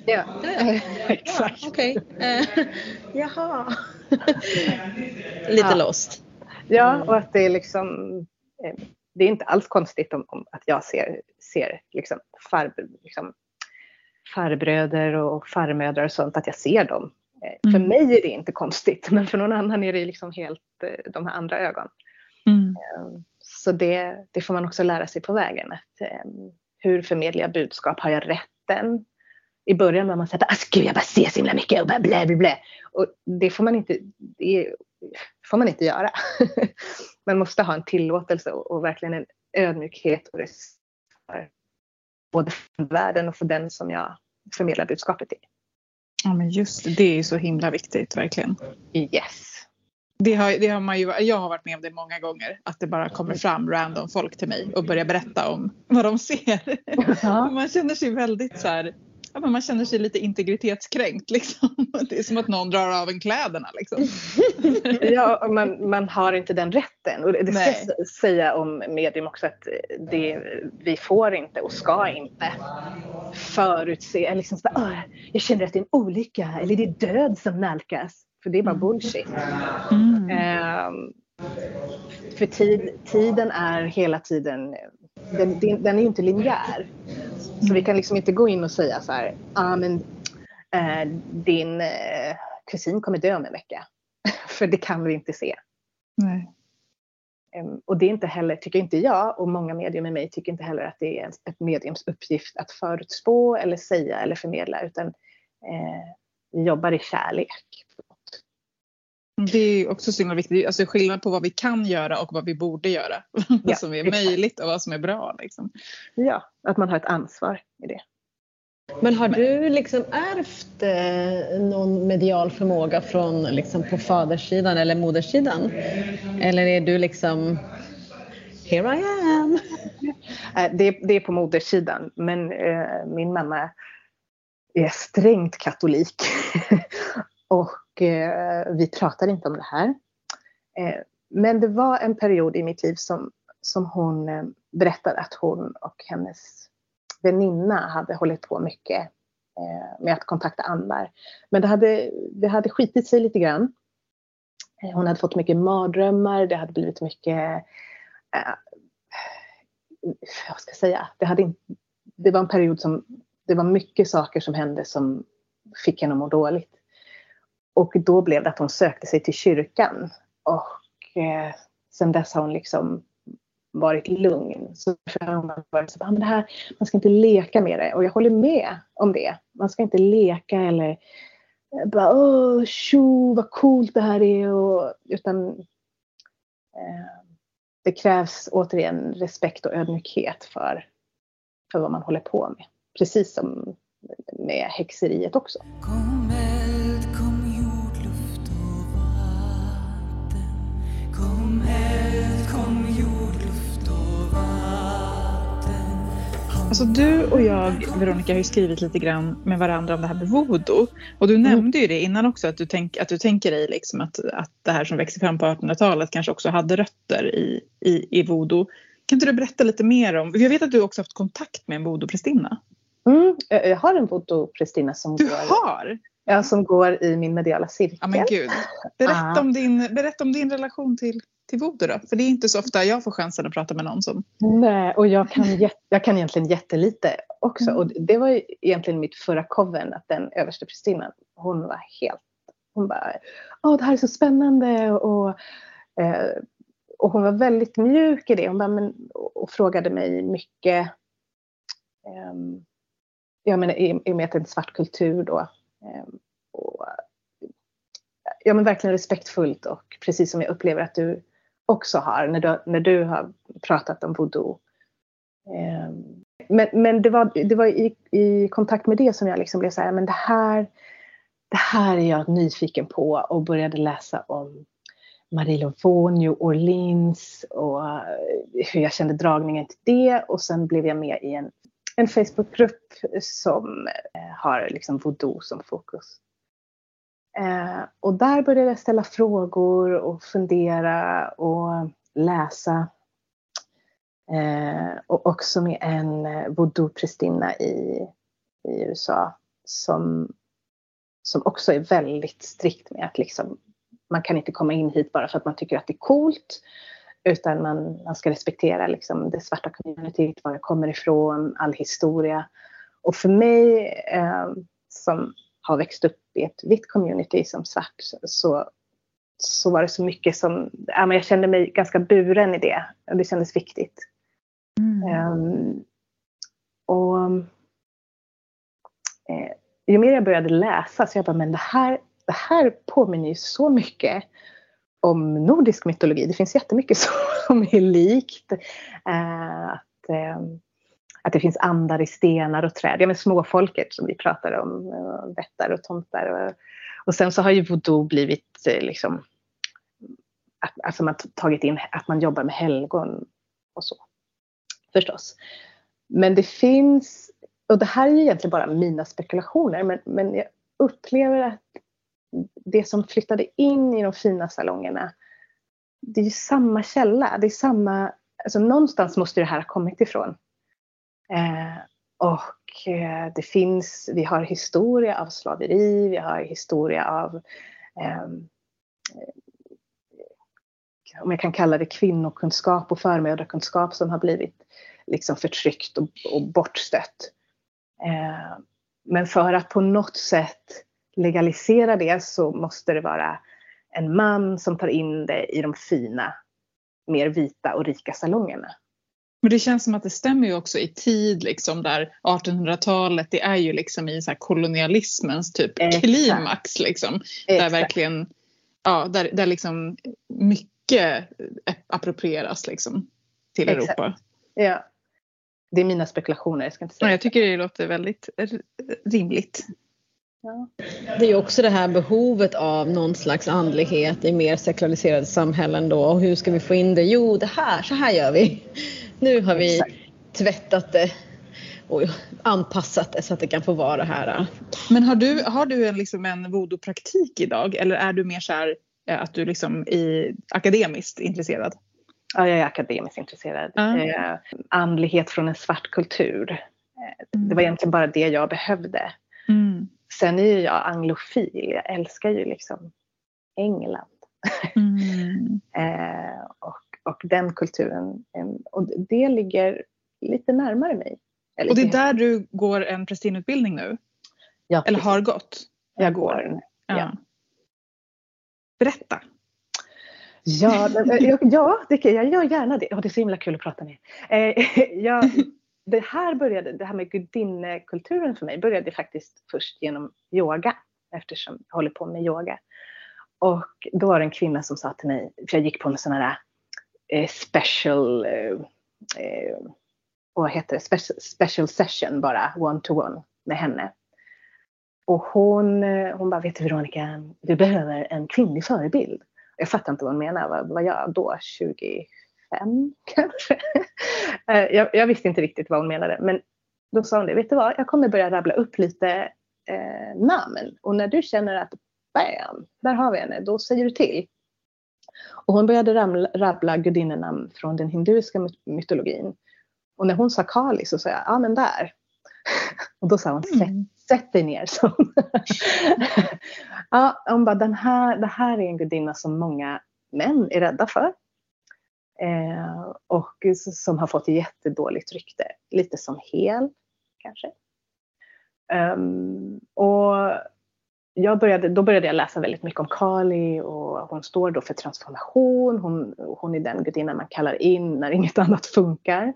Ja, Ja, ja. exakt. Ja, Okej. Eh, jaha. lite Ja. lost. Ja, och att det är liksom, eh, det är inte alls konstigt om, om att jag ser, ser liksom, far, liksom farbröder och farmödrar och sånt, att jag ser dem. Eh, För Mm. mig är det inte konstigt, men för någon annan är det liksom helt eh, de här andra ögon. Mm. Eh, Så det, det får man också lära sig på vägen. Att, hur förmedlar jag budskap? Har jag rätten? I början var man såhär, alltså gud jag bara ser så himla mycket och bara blä blä blä. Och det får man inte, det får man inte göra. man måste ha en tillåtelse och, och verkligen en ödmjukhet och respekt för både för världen och för den som jag förmedlar budskapet till. Ja men just det, det är ju så himla viktigt verkligen. Yes. Det har, det har man ju, jag har varit med om det många gånger. Att det bara kommer fram random folk till mig och börjar berätta om vad de ser. Ja. Man känner sig väldigt så här, ja, men man känner sig lite integritetskränkt liksom. Det är som att någon drar av en kläderna liksom. Ja, man, man har inte den rätten. Och det ska Nej. jag säga om medium också att det, vi får inte och ska inte förutse, liksom så, "Ah, jag känner att det är en olycka eller det är död som nalkas. För det är bara bullshit. Mm. Ehm, för tid, tiden är hela tiden, den, den, är ju inte linjär. Så vi kan liksom inte gå in och säga så här, ah, men eh, din eh, kusin kommer dö om en vecka. För det kan vi inte se. Nej. Och det är inte heller, tycker inte jag, och många medier med mig tycker inte heller att det är ett mediums uppgift att förutspå eller säga eller förmedla utan eh, vi jobbar i kärlek. Det är också så himla viktigt. Alltså skillnad på vad vi kan göra och vad vi borde göra. Ja, vad som är exakt. möjligt och vad som är bra. Liksom. Ja, att man har ett ansvar i det. Men har du liksom ärvt eh, någon medial förmåga från liksom på faderssidan eller moderssidan? Eller är du liksom Here I am. Eh, Det, det är på modersidan, men eh, min mamma är strängt katolik. och eh, vi pratade inte om det här. Eh, men det var en period i mitt liv som, som hon eh, berättade att hon och hennes väninna hade hållit på mycket eh, med att kontakta andar. Men det hade, det hade skitit sig lite grann. Eh, Hon hade fått mycket mardrömmar, det hade blivit mycket eh, vad ska jag säga, det, hade inte, det var en period som, det var mycket saker som hände som fick henne att må dåligt. Och då blev det att hon sökte sig till kyrkan. Och eh, sen dess har hon liksom varit lugn. Så hon har varit så, ah, men det här, man ska inte leka med det. Och jag håller med om det. Man ska inte leka eller eh, bara åh, tjo, vad coolt det här är. Och, utan eh, det krävs återigen respekt och ödmjukhet för, för vad man håller på med. Precis som med häxeriet också. Kom Alltså du och jag, Veronica, har ju skrivit lite grann med varandra om det här med voodoo. Och du nämnde ju det innan också att du, tänk, att du tänker dig liksom att, att det här som växer fram på 1800-talet kanske också hade rötter i, i, i voodoo. Kan inte du berätta lite mer om, jag vet att du också haft kontakt med en voodoo-prästinna. Mm, jag jag har en voodoo-prästinna som, Du går- har? ja, som går i min mediala cirkel. Ja men gud. Berätta Ah. om din, berätta om din relation till, till voodoo då. För det är inte så ofta jag får chansen att prata med någon som... Nej, och jag kan, jag kan egentligen jättelite också. Mm. Och det var ju egentligen mitt förra coven att den överste prästinnan, hon var helt, hon bara, åh det här är så spännande och, eh, och hon var väldigt mjuk i det. Hon bara, men, och, och frågade mig mycket, ehm, jag menar i, i och med att det är en svart kultur då. ehm, och, ja men verkligen respektfullt och precis som jag upplever att du också har när du, när du har pratat om voodoo. Ehm, men, men det var, det var i, i kontakt med det som jag liksom blev så här, men det här, det här är jag nyfiken på och började läsa om Marie Lovonio New Orleans och hur jag kände dragningen till det och sen blev jag med i en, en Facebookgrupp som eh, har liksom voodoo som fokus. Eh, och där började jag ställa frågor och fundera och läsa. Eh, och också med en eh, voodoo-prästinna i, i USA som, som också är väldigt strikt med att liksom, man kan inte komma in hit bara för att man tycker att det är coolt. Utan man, man ska respektera liksom, det svarta communityt, var jag kommer ifrån, all historia. Och för mig eh, som har växt upp i ett vitt community som svart så, så var det så mycket som, ja, men jag kände mig ganska buren i det. Och det kändes viktigt. Ehm, och eh, ju mer jag började läsa så jag bara, men det här, det här påminner ju så mycket om nordisk mytologi. Det finns jättemycket som är likt. Eh, att, eh, att det finns andar i stenar och träd. Ja, men småfolket som vi pratar om, eh, vättar och tomtar. Och, och sen så har ju voodoo blivit eh, liksom, att, alltså man tagit in att man jobbar med helgon och så. Förstås. Men det finns, och det här är ju egentligen bara mina spekulationer, men, men jag upplever att det som flyttade in i de fina salongerna, det är ju samma källa. Det är samma, alltså någonstans måste det här ha kommit ifrån. Eh, och eh, det finns, vi har historia av slaveri, vi har historia av ehm, eh, om jag kan kalla det kvinnokunskap och förmödrakunskap som har blivit liksom förtryckt och, och bortstött. Eh, men för att på något sätt legalisera det så måste det vara en man som tar in det i de fina, mer vita och rika salongerna. Men det känns som att det stämmer ju också i tid liksom där 1800-talet det är ju liksom i så här kolonialismens typ Exakt. klimax liksom. Där Exakt. verkligen, ja där, där liksom mycket approprieras liksom till Exakt. Europa. Ja. Det är mina spekulationer, jag ska inte säga. Ja, jag tycker det låter väldigt rimligt. Ja. Det är också det här behovet av någon slags andlighet i mer sekulariserade samhällen då. Och hur ska vi få in det? Jo, det här, så här gör vi. Nu har vi Exakt. tvättat det och anpassat det så att det kan få vara här. Men har du, har du en, liksom en voodoo-praktik idag eller är du mer så här eh, att du liksom är akademiskt intresserad? Ja, jag är akademiskt intresserad. Ja. Eh, andlighet från en svart kultur. Eh, Det var egentligen bara det jag behövde. Mm. Sen är ju jag anglofil. Jag älskar ju liksom England. Mm. Eh, och, och den kulturen. Och det ligger lite närmare mig. Eller Och det är där du går en prästinneutbildning nu? ja, Eller har gått? jag går. Ja. Ja. Berätta. Ja, jag, ja det, kan- jag gör gärna det. Oh, det är så himla kul att prata med eh, jag, det här började, det här med gudinnekulturen för mig började faktiskt först genom yoga. Eftersom jag håller på med yoga. Och då var det en kvinna som sa till mig, för jag gick på en sån här Eh, special, eh, eh, vad heter det, special, session bara, one to one med henne. Och hon, eh, hon bara, vet du Veronica, du behöver en kvinnlig förebild. Jag fattar inte vad hon menar. Vad var jag då? 25 kanske? Jag, jag visste inte riktigt vad hon menade. Men då sa hon det, vet du vad, jag kommer börja rabbla upp lite eh, namn. Och när du känner att bam, där har vi henne, då säger du till. Och hon började ramla, rabbla gudinnenamn från den hinduiska mytologin. Och när hon sa Kali så sa jag, ja men där. Och då sa hon, sätt, mm. sätt dig ner. Så. ja, hon bara, den här, det här är en gudinna som många män är rädda för. Eh, och som har fått jättedåligt rykte. Lite som hel kanske. Um, och jag började, då började jag läsa väldigt mycket om Kali och hon står då för transformation. Hon, hon är den gudinna man kallar in när inget annat funkar.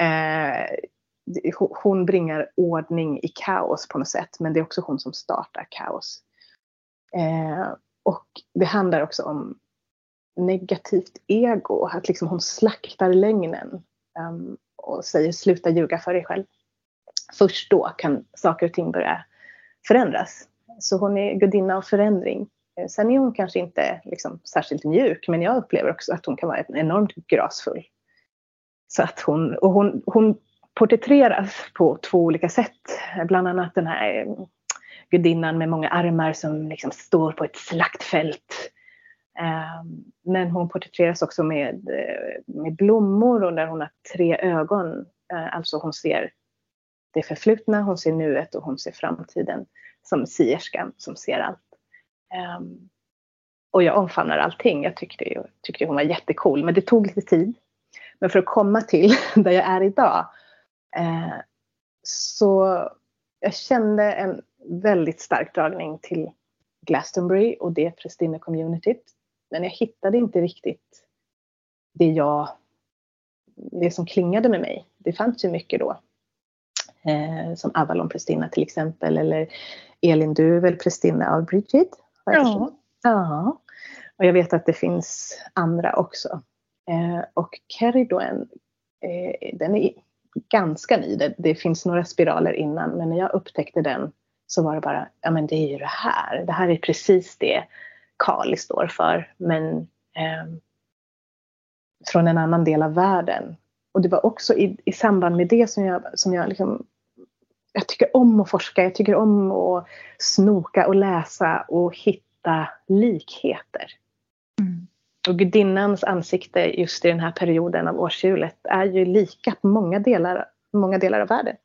Eh, hon bringar ordning i kaos på något sätt men det är också hon som startar kaos. Eh, och det handlar också om negativt ego, att liksom hon slaktar lögnen um, och säger sluta ljuga för dig själv. Först då kan saker och ting börja förändras. Så hon är gudinna av förändring. Eh, sen är hon kanske inte liksom särskilt mjuk men jag upplever också att hon kan vara enormt grasfull. Så att hon, och hon, hon porträtteras på två olika sätt. Bland annat den här eh, gudinnan med många armar som liksom står på ett slaktfält. Ehm, men hon porträtteras också med, eh, med blommor och där hon har tre ögon. Alltså hon ser det förflutna, hon ser nuet och hon ser framtiden som sierskan som ser allt. Um, och jag omfamnar allting. Jag tyckte, tyckte hon var jättecool, men det tog lite tid. Men för att komma till där jag är idag eh, så jag kände en väldigt stark dragning till Glastonbury och det prästinne-communityt. Men jag hittade inte riktigt det jag, det som klingade med mig. Det fanns ju mycket då. Eh, som Avalon-prästinna till exempel eller Elin, du är väl prästinna av Bridget? Ja. ja. Och jag vet att det finns andra också. Eh, och Keridoen, eh, den är ganska ny. Det, det, finns några spiraler innan men när jag upptäckte den så var det bara, ja men det är ju det här. Det här är precis det Kali står för men eh, från en annan del av världen. Och det var också i, i samband med det som jag, som jag liksom jag tycker om att forska, jag tycker om att snoka och läsa och hitta likheter. Mm. Och gudinnans ansikte just i den här perioden av årshjulet är ju lika på många delar, många delar av världen.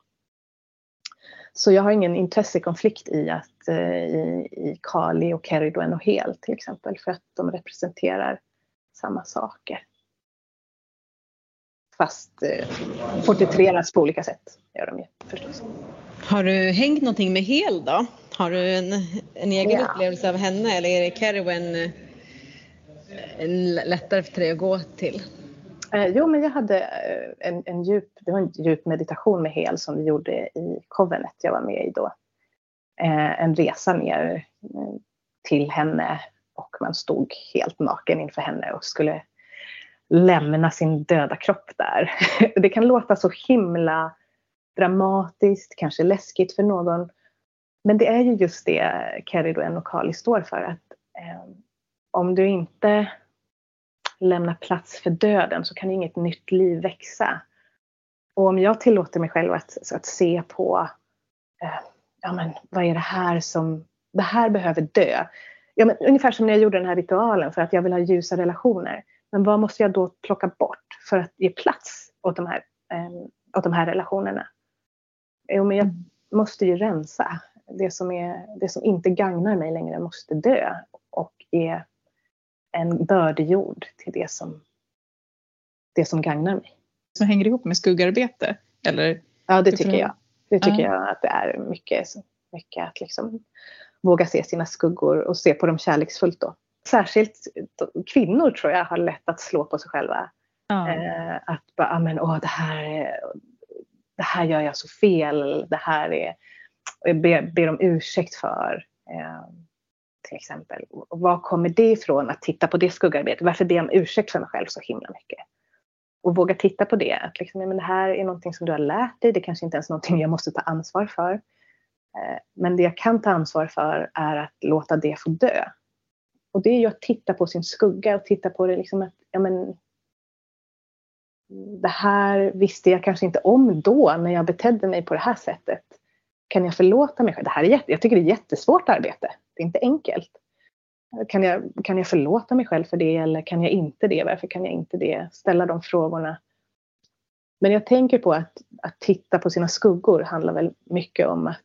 Så jag har ingen intressekonflikt i att eh, i, i Kali och Keriduen och Hel till exempel för att de representerar samma saker. Fast eh, porträtteras på olika sätt gör de ju förstås. Har du hängt någonting med Hel då? Har du en, en egen ja. upplevelse av henne eller är Kerwin eh, en lättare för dig att gå till? Eh, jo, men jag hade eh, en, en, djup, det var en djup meditation med Hel som vi gjorde i Covenet jag var med i då. Eh, en resa ner eh, till henne och man stod helt naken inför henne och skulle lämna sin döda kropp där. Det kan låta så himla dramatiskt, kanske läskigt för någon. Men det är ju just det Kerry och Kali står för. Att eh, om du inte lämnar plats för döden så kan inget nytt liv växa. Och om jag tillåter mig själv att, att se på eh, ja men vad är det här som, det här behöver dö. Ja, men, ungefär som när jag gjorde den här ritualen för att jag vill ha ljusa relationer. Men vad måste jag då plocka bort för att ge plats åt de här, eh, åt de här relationerna? Jo, men jag mm. måste ju rensa. Det som, är, det som inte gagnar mig längre måste dö och är en bördejord till det som, det som gagnar mig. Som hänger ihop med skuggarbete? Eller? Ja, det tycker jag. Det tycker jag att det är mycket, mycket att liksom våga se sina skuggor och se på dem kärleksfullt då. Särskilt kvinnor tror jag har lätt att slå på sig själva. Ja. Eh, att bara, men åh det här, det här gör jag så fel, det här är, och jag ber, ber om ursäkt för. Eh, till exempel. Och var kommer det ifrån att titta på det skuggarbetet? Varför ber jag om ursäkt för mig själv så himla mycket? Och våga titta på det. Att liksom, men det här är någonting som du har lärt dig. Det kanske inte ens är någonting jag måste ta ansvar för. Eh, men det jag kan ta ansvar för är att låta det få dö. Och det är ju att titta på sin skugga och titta på det liksom att, ja men det här visste jag kanske inte om då när jag betedde mig på det här sättet. Kan jag förlåta mig själv? Det här är jätte, jag tycker det är jättesvårt arbete. Det är inte enkelt. Kan jag, kan jag förlåta mig själv för det eller kan jag inte det? Varför kan jag inte det? Ställa de frågorna. Men jag tänker på att, att titta på sina skuggor handlar väl mycket om att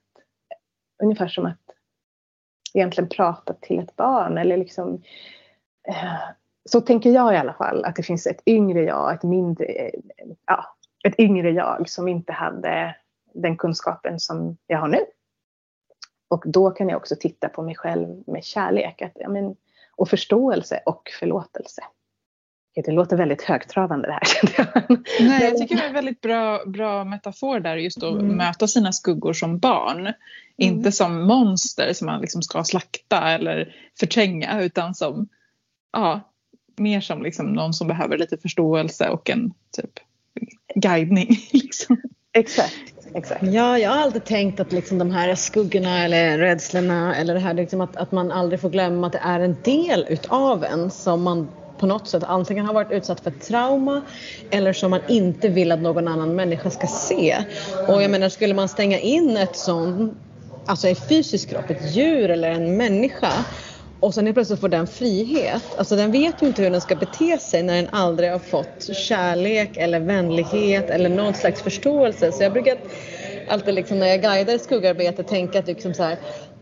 ungefär som att egentligen prata till ett barn eller liksom eh, så tänker jag i alla fall att det finns ett yngre jag, ett mindre, eh, ja, ett yngre jag som inte hade den kunskapen som jag har nu. Och då kan jag också titta på mig själv med kärlek att, ja, men, och förståelse och förlåtelse. Det låter väldigt högtravande det här. Nej, jag tycker det är en väldigt bra, bra metafor där just att mm. möta sina skuggor som barn. Mm. Inte som monster som man liksom ska slakta eller förtränga utan som ja, mer som liksom någon som behöver lite förståelse och en typ guidning. Liksom. Exakt. Exakt. Ja, jag har alltid tänkt att liksom de här skuggorna eller rädslorna eller det här liksom att, att man aldrig får glömma att det är en del utav en som man på något sätt antingen har varit utsatt för trauma eller som man inte vill att någon annan människa ska se. Och jag menar, skulle man stänga in ett sånt, alltså en fysisk kropp, ett djur eller en människa och sen helt plötsligt får den frihet. Alltså den vet ju inte hur den ska bete sig när den aldrig har fått kärlek eller vänlighet eller någon slags förståelse. Så jag brukar alltid liksom när jag guidar skuggarbete tänka att liksom så här,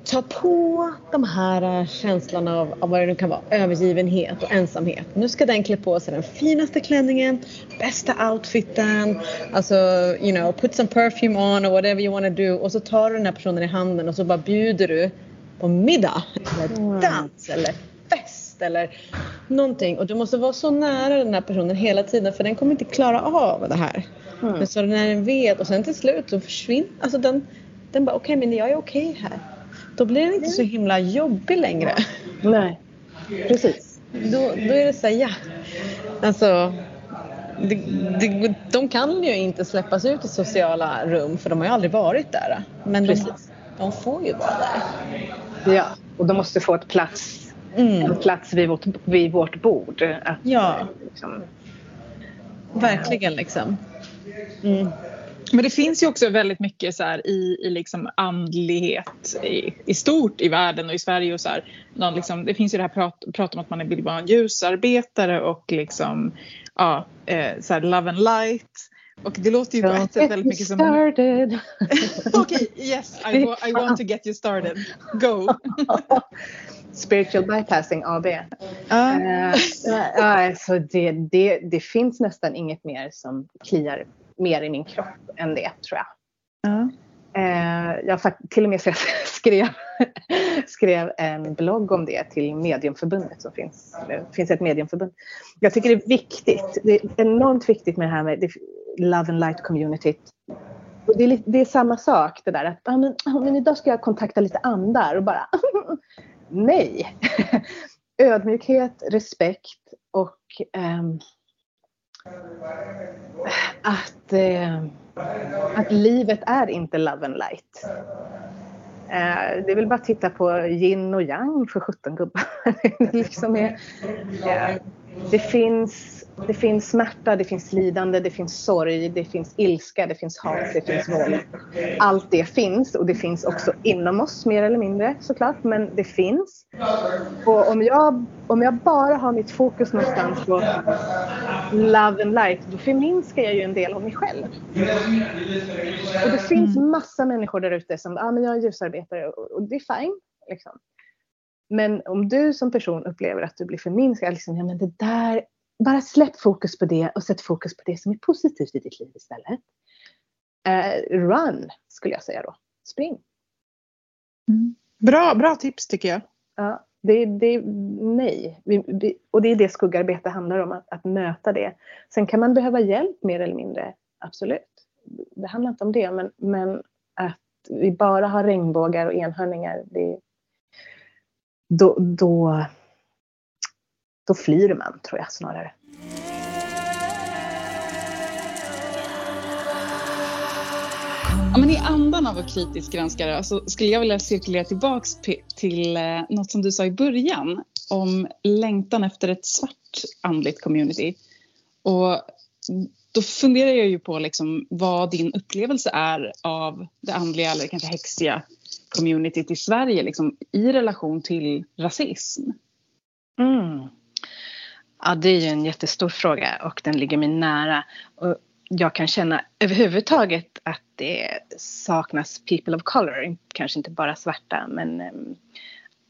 ta på de här känslorna av, av vad det nu kan vara, övergivenhet och ensamhet. Nu ska den klä på sig den finaste klänningen, bästa outfiten, alltså you know, put some perfume on or whatever you wanna do och så tar du den här personen i handen och så bara bjuder du på middag eller dans eller fest eller någonting. Och du måste vara så nära den här personen hela tiden för den kommer inte klara av det här. Mm. Men så när den vet och sen till slut så försvinner, alltså den, den bara okej okay, men jag är okej okay här. Då blir den inte så himla jobbig längre. Nej, precis. Då, då är det så här, ja. Alltså, de, de, de kan ju inte släppas ut i sociala rum för de har ju aldrig varit där. Men de, de får ju vara där. Ja, och de måste få ett plats, mm. en plats vid vårt, vid vårt bord. Att, ja. Liksom, Verkligen liksom. Mm. Men det finns ju också väldigt mycket så i, i liksom andlighet i, i stort i världen och i Sverige. Och så här, någon liksom, det finns ju det här prat, prat om att man vill vara en ljusarbetare och liksom, ja, eh, så här, love and light. Och det låter ju på ett sätt väldigt mycket som... Started. Okej, okay, yes, I, I want to get you started. Go! Spiritual bypassing AB. Uh. Uh, alltså det, det, det finns nästan inget mer som kliar mer i min kropp än det tror jag. Uh. Jag till och med skrev, skrev en blogg om det till Mediumförbundet som finns. Det finns ett mediumförbund. Jag tycker det är viktigt. Det är enormt viktigt med det här med Love and Light community. Och det, är, det är samma sak det där att ah, men, ah, men idag ska jag kontakta lite andar och bara nej. Ödmjukhet, respekt och um, att, eh, att livet är inte love and light. Eh, det är väl bara att titta på yin och yang för 17 gubbar. det, liksom är, eh, det finns det finns smärta, det finns lidande, det finns sorg, det finns ilska, det finns hat, det finns våld. Allt det finns och det finns också inom oss mer eller mindre såklart, men det finns. Och om jag, om jag bara har mitt fokus någonstans på love and light, då förminskar jag ju en del av mig själv. Och det finns mm. massa människor där ute som, ja ah, men jag är ljusarbetare och det är fine. Liksom. Men om du som person upplever att du blir förminskad, liksom, ja men det där bara släpp fokus på det och sätt fokus på det som är positivt i ditt liv istället. Uh, run skulle jag säga då. Spring. Mm. Bra, bra tips tycker jag. Ja, det, det, nej. Vi, vi, och det är det skuggarbete handlar om, att, att, möta det. Sen kan man behöva hjälp mer eller mindre, absolut. Det handlar inte om det, men, men att vi bara har regnbågar och enhörningar, det, då, då då flyr man tror jag snarare. Ja, men I andan av att kritiskt granska så alltså, skulle jag vilja cirkulera tillbaka till eh, något som du sa i början om längtan efter ett svart andligt community. Och då funderar jag ju på liksom vad din upplevelse är av det andliga eller kanske häxiga communityt i Sverige liksom, i relation till rasism. Mm. Ja, det är ju en jättestor fråga och den ligger mig nära. Och jag kan känna överhuvudtaget att det saknas people of color, kanske inte bara svarta men ehm,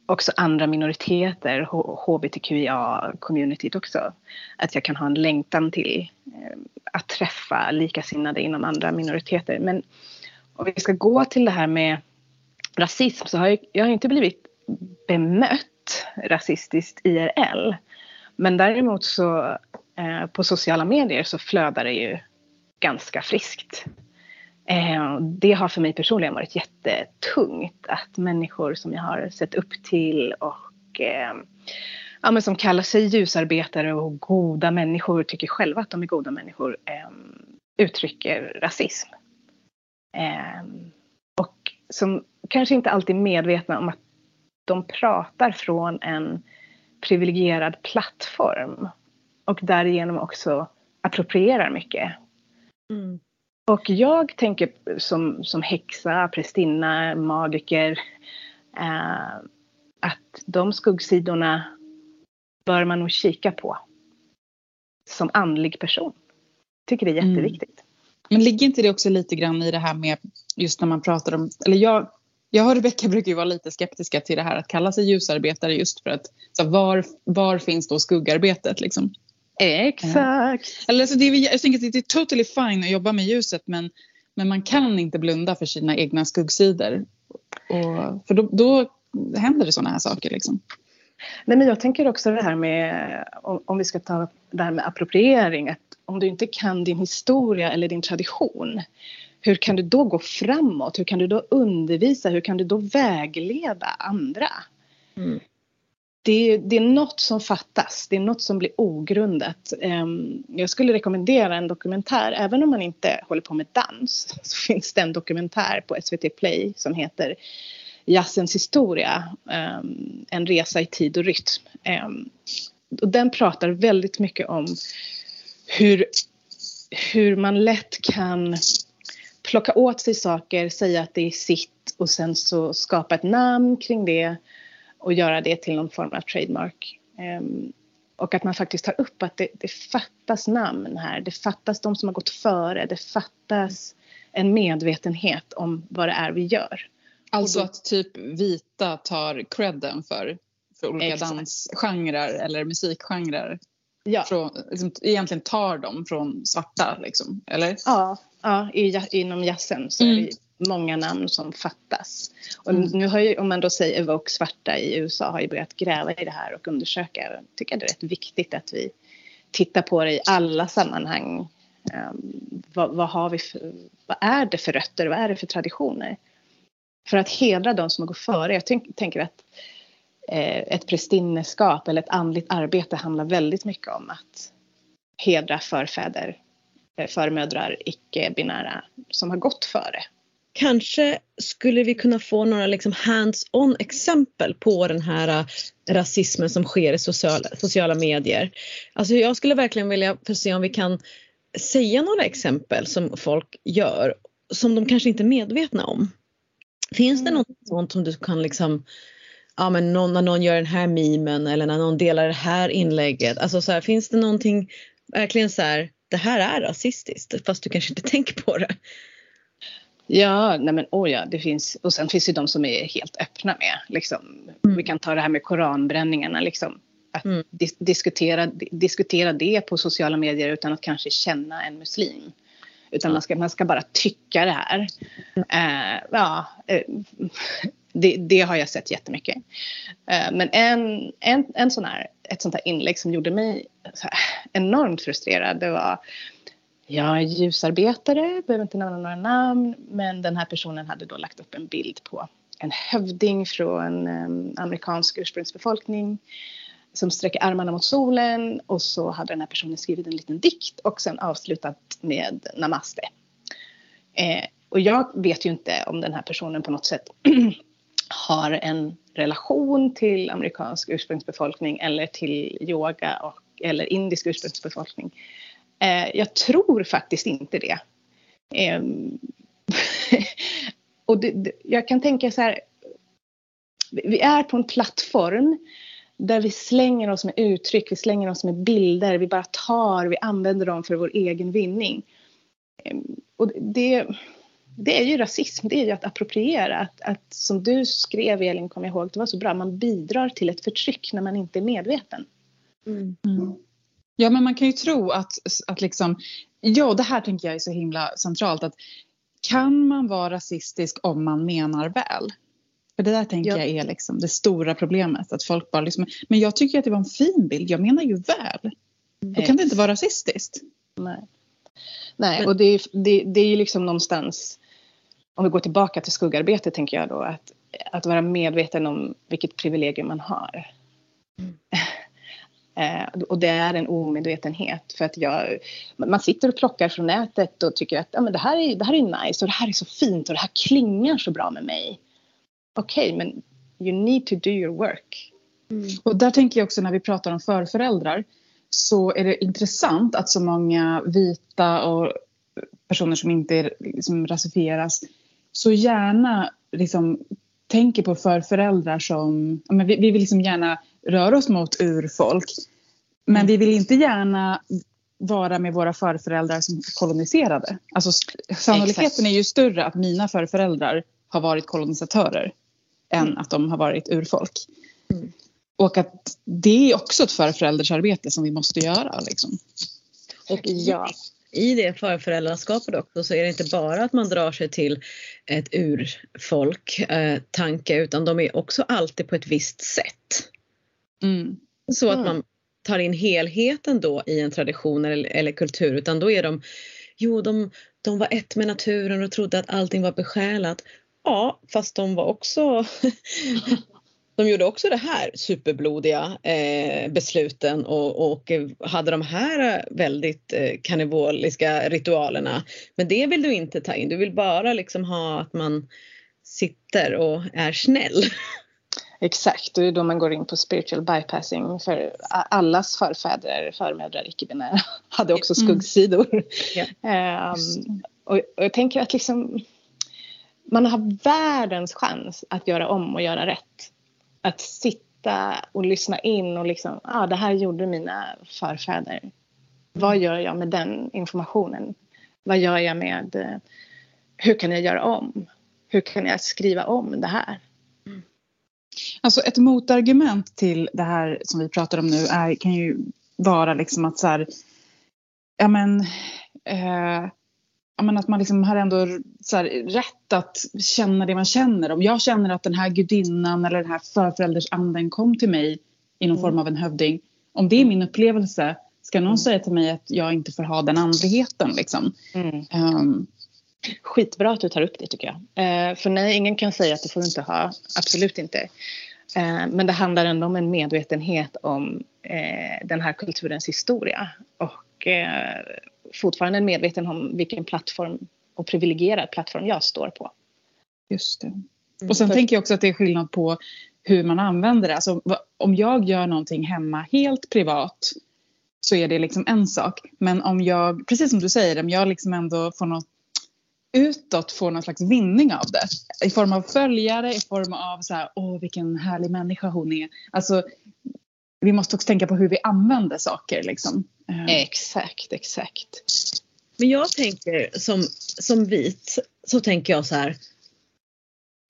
också andra minoriteter, hbtqia-communityt också. Att jag kan ha en längtan till ehm, att träffa likasinnade inom andra minoriteter. Men om vi ska gå till det här med rasism så har jag, jag har inte blivit bemött rasistiskt IRL. Men däremot så eh, på sociala medier så flödar det ju ganska friskt. Eh, det har för mig personligen varit jättetungt att människor som jag har sett upp till och eh, ja, men som kallar sig ljusarbetare och goda människor, tycker själva att de är goda människor, eh, uttrycker rasism. Och som kanske inte alltid är medvetna om att de pratar från en privilegierad plattform och därigenom också approprierar mycket. Mm. Och jag tänker som, som häxa, prästinna, magiker eh, att de skuggsidorna bör man nog kika på som andlig person. Tycker det är mm. jätteviktigt. Mm. Men ligger inte det också lite grann i det här med just när man pratar om, eller jag, jag och Rebecka brukar ju vara lite skeptiska till det här att kalla sig ljusarbetare just för att så var, var finns då skuggarbetet liksom? Exakt. Ja. Eller, så det är, jag tänker att det är totally fine att jobba med ljuset men, men man kan inte blunda för sina egna skuggsidor. Och, för då, då händer det sådana här saker. Liksom. Nej, men jag tänker också det här med, om, om vi ska ta det här med appropriering, att om du inte kan din historia eller din tradition, hur kan du då gå framåt? Hur kan du då undervisa? Hur kan du då vägleda andra? Mm det, det, är något som fattas, det är något som blir ogrundat. Ehm, jag skulle rekommendera en dokumentär, även om man inte håller på med dans, så finns det en dokumentär på SVT Play som heter Jazzens historia, ehm, en resa i tid och rytm. Ehm, och den pratar väldigt mycket om hur, hur man lätt kan plocka åt sig saker, säga att det är sitt och sen så skapa ett namn kring det och göra det till någon form av trademark. Um, och att man faktiskt tar upp att det, det, fattas namn här. Det fattas de som har gått före. Det fattas en medvetenhet om vad det är vi gör. Alltså då, att typ vita tar credden för, för olika exakt. dansgenrer eller musikgenrer. Ja. Från, liksom, egentligen tar dem från svarta liksom, eller? Ja, ja i, inom jazzen så mm. är det många namn som fattas. Och mm. nu har ju, om man då säger Evoke svarta i USA har ju börjat gräva i det här och undersöka. Jag tycker det är rätt viktigt att vi tittar på det i alla sammanhang. Um, vad, vad, har vi för, vad är det för rötter, vad är det för traditioner? För att hedra de som går före. Jag tänk, tänker att eh, ett prästinneskap eller ett andligt arbete handlar väldigt mycket om att hedra förfäder, eh, förmödrar, icke-binära som har gått före kanske skulle vi kunna få några liksom hands-on exempel på den här äh, rasismen som sker i sociala, sociala medier. Alltså jag skulle verkligen vilja se om vi kan säga några exempel som folk gör som de kanske inte är medvetna om. Finns det mm. något sånt som du kan liksom ja men någon, när någon gör den här memen eller när någon delar det här inlägget. Alltså så här, finns det någonting verkligen så här, det här är rasistiskt fast du kanske inte tänker på det. Ja, nej men oh ja, det finns. Och sen finns det de som är helt öppna med. Liksom, mm. Vi kan ta det här med koranbränningarna. Liksom, att mm. dis diskutera, diskutera det på sociala medier utan att kanske känna en muslim. Utan mm. man, ska, man ska bara tycka det här. Uh, ja, uh, det, det, har jag sett jättemycket. Uh, men en, en, en sån här, ett sånt här inlägg som gjorde mig enormt frustrerad. Det var jag är ljusarbetare, behöver inte nämna några namn, men den här personen hade då lagt upp en bild på en hövding från ehm, amerikansk ursprungsbefolkning som sträcker armarna mot solen och så hade den här personen skrivit en liten dikt och sen avslutat med namaste. Eh, och jag vet ju inte om den här personen på något sätt har en relation till amerikansk ursprungsbefolkning eller till yoga och, eller indisk ursprungsbefolkning. Eh, jag tror faktiskt inte det. Eh, och det, det, jag kan tänka så här. Vi är på en plattform där vi slänger oss med uttryck, vi slänger oss med bilder, vi bara tar, vi använder dem för vår egen vinning. Ehm, och det, det är ju rasism, det är ju att appropriera. Att, att som du skrev Elin, kommer jag ihåg, det var så bra, man bidrar till ett förtryck när man inte är medveten. Mm. Mm. Ja men man kan ju tro att, att liksom, ja det här tänker jag är så himla centralt att kan man vara rasistisk om man menar väl? För det där tänker ja. jag är liksom det stora problemet. Att folk bara liksom, men jag tycker att det var en fin bild, jag menar ju väl. Då kan det inte vara rasistiskt. Nej, Nej och det är, det, det är ju liksom någonstans, om vi går tillbaka till skuggarbetet tänker jag då, att, att vara medveten om vilket privilegium man har. Mm. Eh, och det är en omedvetenhet för att jag, man sitter och plockar från nätet och tycker att ja, men det, här är, det här är nice och det här är så fint och det här klingar så bra med mig. Okej, okay, men you need to do your work. Mm. Och där tänker jag också när vi pratar om förföräldrar så är det intressant att så många vita och personer som inte liksom rasifieras så gärna liksom tänker på förföräldrar som, men vi, vi vill liksom gärna röra oss mot urfolk. Men mm. vi vill inte gärna vara med våra förföräldrar som koloniserade. Alltså sannolikheten Exakt. är ju större att mina förföräldrar har varit kolonisatörer än mm. att de har varit urfolk. Mm. Och att det är också ett förföräldersarbete som vi måste göra. Liksom. Och ja, i det förföräldraskapet också så är det inte bara att man drar sig till ett urfolk eh, tanke utan de är också alltid på ett visst sätt. Mm. Så att man tar in helheten då i en tradition eller, eller kultur utan då är de Jo, de, de var ett med naturen och trodde att allting var besjälat. Ja, fast de var också De gjorde också det här superblodiga eh, besluten och, och, hade de här väldigt eh, kannibaliska ritualerna. Men det vill du inte ta in, du vill bara liksom ha att man sitter och är snäll. Exakt, det är då man går in på spiritual bypassing för allas förfäder, förmödrar, icke-binära hade också mm. skuggsidor. Mm. Yeah. Um, och, och, jag tänker att liksom man har världens chans att göra om och göra rätt. Att sitta och lyssna in och liksom, ja ah, det här gjorde mina förfäder. Vad gör jag med den informationen? Vad gör jag med, eh, hur kan jag göra om? Hur kan jag skriva om det här? Mm. Alltså ett motargument till det här som vi pratar om nu är, kan ju vara liksom att så här, ja men, eh, men att man liksom har ändå så här, rätt att känna det man känner. Om jag känner att den här gudinnan eller den här förföräldersanden kom till mig i någon mm. form av en hövding. Om det är min upplevelse, ska någon mm. säga till mig att jag inte får ha den andligheten liksom? Mm. Um, Skitbra att du tar upp det tycker jag. Eh, för nej, ingen kan säga att det får du inte ha. Absolut inte. Eh, men det handlar ändå om en medvetenhet om eh, den här kulturens historia. Och eh, fortfarande en medveten om vilken plattform och privilegierad plattform jag står på. Just det. Mm. Och sen För... tänker jag också att det är skillnad på hur man använder det. Alltså, om jag gör någonting hemma helt privat så är det liksom en sak. Men om jag, precis som du säger, om jag liksom ändå får något utåt får någon slags vinning av det. I form av följare, i form av så här, åh vilken härlig människa hon är. Alltså, vi måste också tänka på hur vi använder saker. Liksom. Eh. Exakt, exakt. Men jag tänker som, som vit så tänker jag så här.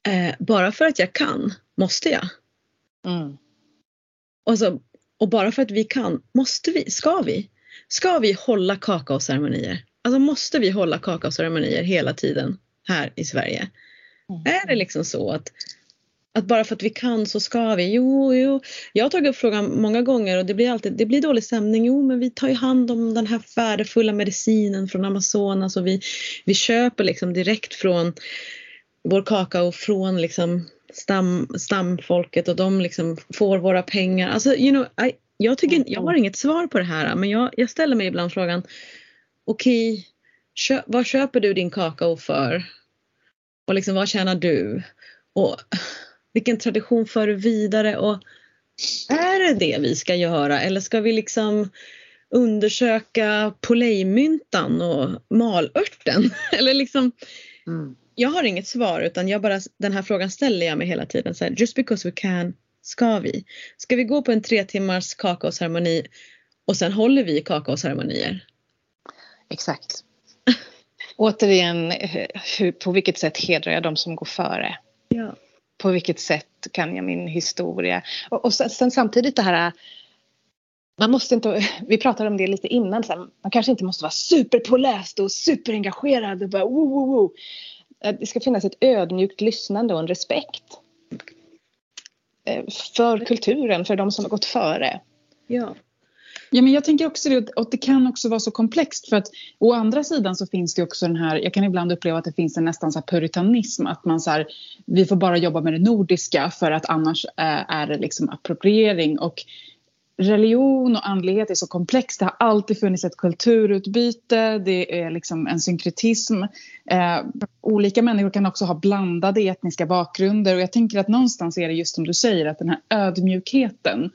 Eh, bara för att jag kan måste jag. Mm. Och, så, och bara för att vi kan måste vi, ska vi? Ska vi hålla kakaoceremonier? Alltså måste vi hålla kakaoceremonier hela tiden här i Sverige? Mm. Är det liksom så att, att bara för att vi kan så ska vi? Jo, jo. Jag har tagit upp frågan många gånger och det blir alltid det blir dålig stämning. Jo, men vi tar ju hand om den här värdefulla medicinen från Amazonas och vi, vi köper liksom direkt från vår kakao från liksom stam, stamfolket och de liksom får våra pengar. Alltså, you know, I, jag, tycker, jag har inget svar på det här men jag, jag ställer mig ibland frågan okej, okay, vad köper du din kakao för? Och liksom vad tjänar du? Och vilken tradition för du vidare? Och är det det vi ska göra eller ska vi liksom undersöka polejmyntan och malörten. Eller liksom, Mm. jag har inget svar utan jag bara, den här frågan ställer jag mig hela tiden. Så här, just because we can, ska vi? Ska vi gå på en tre timmars kakaoceremoni och sen håller vi kakaoceremonier? Exakt. Återigen, eh, hur, på vilket sätt hedrar jag de som går före? Ja. På vilket sätt kan jag min historia? Och, och sen, sen samtidigt det här man måste inte, vi pratade om det lite innan, så här, man kanske inte måste vara superpåläst och superengagerad och bara woo, woo, woo. Eh, det ska finnas ett ödmjukt lyssnande och en respekt. Eh, för kulturen, för de som har gått före. ja. Ja, men jag tänker också det, och det kan också vara så komplext för att å andra sidan så finns det också den här, jag kan ibland uppleva att det finns en nästan så här puritanism, att man så här, vi får bara jobba med det nordiska för att annars är det liksom appropriering och religion och andlighet är så komplext. Det har alltid funnits ett kulturutbyte, det är liksom en synkretism. Eh, olika människor kan också ha blandade etniska bakgrunder och jag tänker att någonstans är det just som du säger att den här ödmjukheten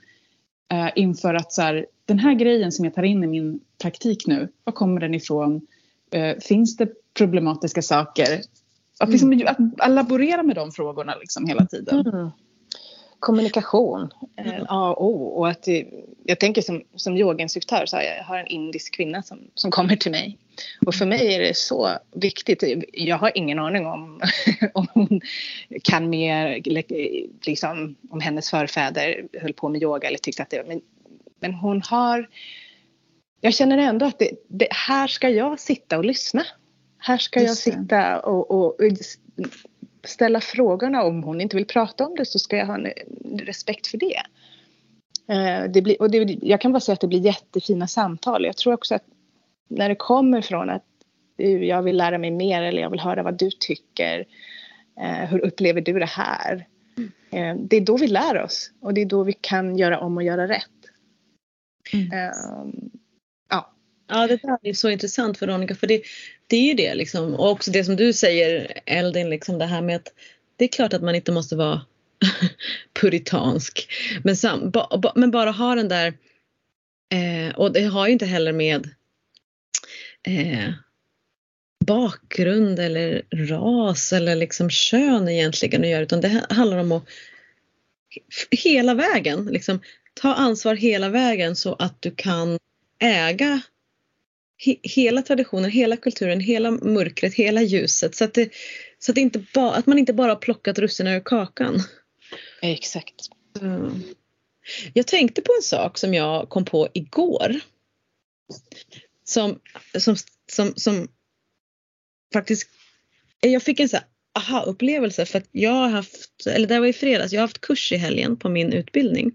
eh, inför att så här, den här grejen som jag tar in i min praktik nu, var kommer den ifrån? Eh, finns det problematiska saker? Att, liksom, att laborera med de frågorna liksom hela tiden. Mm. Kommunikation, eh, A och O. Och att jag tänker som, som yogainstruktör så har jag, jag har en indisk kvinna som, som kommer till mig. Och för mig är det så viktigt. Jag har ingen aning om, om hon kan mer, liksom, om hennes förfäder höll på med yoga eller tyckte att det men, men hon har jag känner ändå att det, det, här ska jag sitta och lyssna. Här ska jag sitta och, och ställa frågorna. Om hon inte vill prata om det så ska jag ha en respekt för det. Eh, det blir, och det, jag kan bara säga att det blir jättefina samtal. Jag tror också att när det kommer från att "Du, jag vill lära mig mer eller jag vill höra vad du tycker. Eh, hur upplever du det här? Eh, det är då vi lär oss och det är då vi kan göra om och göra rätt. Mm. Ja, det där är så intressant Veronica, för det, det är ju det liksom. Och också det som du säger Eldin, liksom det här med att det är klart att man inte måste vara puritansk. Men, sam, ba, ba, men bara ha den där, eh, och det har ju inte heller med eh, bakgrund eller ras eller liksom kön egentligen att göra utan det handlar om att hela vägen, liksom, ta ansvar hela vägen så att du kan äga he, hela traditionen, hela kulturen, hela mörkret, hela ljuset. Så att, det, så att, inte ba, att man inte bara har plockat russinen ur kakan. exakt. Mm. Jag tänkte på en sak som jag kom på igår. Som, som, som, som faktiskt, jag fick en så aha-upplevelse för att jag har haft, eller det var i fredags, jag har haft kurs i helgen på min utbildning.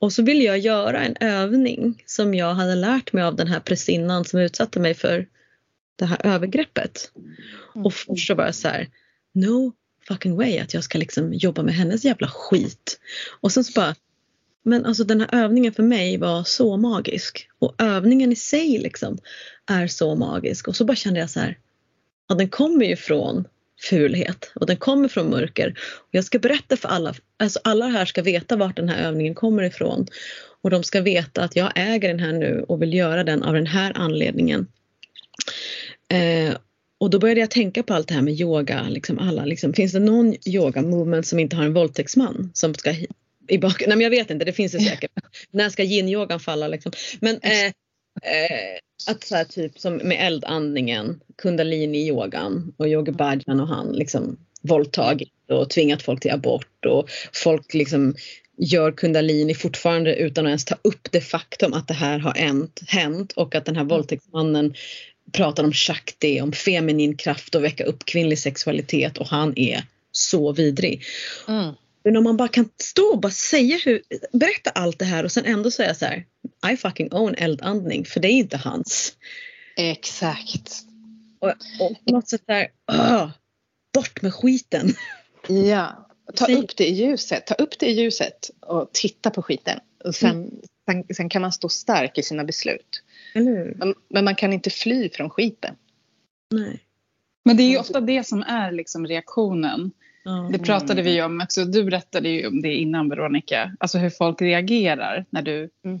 Och så ville jag göra en övning som jag hade lärt mig av den här presinnan som utsatte mig för det här övergreppet. Och först så var jag så här, no fucking way att jag ska liksom jobba med hennes jävla skit. Och sen så bara, men alltså den här övningen för mig var så magisk. Och övningen i sig liksom är så magisk. Och så bara kände jag så här, ja den kommer ju från fulhet och den kommer från mörker. Och jag ska berätta för alla, alltså alla här ska veta vart den här övningen kommer ifrån. Och de ska veta att jag äger den här nu och vill göra den av den här anledningen. Eh, och då började jag tänka på allt det här med yoga. Liksom alla, liksom, finns det någon yoga movement som inte har en våldtäktsman som ska i bak... Nej men jag vet inte, det finns det säkert. När ska yin-yogan falla liksom? Men eh, eh, att så här, typ som med eldandningen, kundalini-yogan och yoga bhajan och han liksom våldtagit och tvingat folk till abort och folk liksom gör kundalini fortfarande utan att ens ta upp det faktum att det här har hänt, hänt och att den här våldtäktsmannen pratar om shakti, om feminin kraft och väcka upp kvinnlig sexualitet och han är så vidrig. Mm. Men om man bara kan stå och bara säga hur, berätta allt det här och sen ändå säga så här I fucking own eldandning för det är inte hans. Exakt. Och, och på något sätt där, "Åh, bort med skiten. Ja, ta upp det i ljuset. Ta upp det i ljuset och titta på skiten. Och sen, sen, sen kan man stå stark i sina beslut. Hur? Men, men man kan inte fly från skiten. Nej. Men det är ju ofta det som är liksom reaktionen. Ja. Det pratade vi om också. Du berättade ju om det innan Veronica. Alltså hur folk reagerar när du Mm.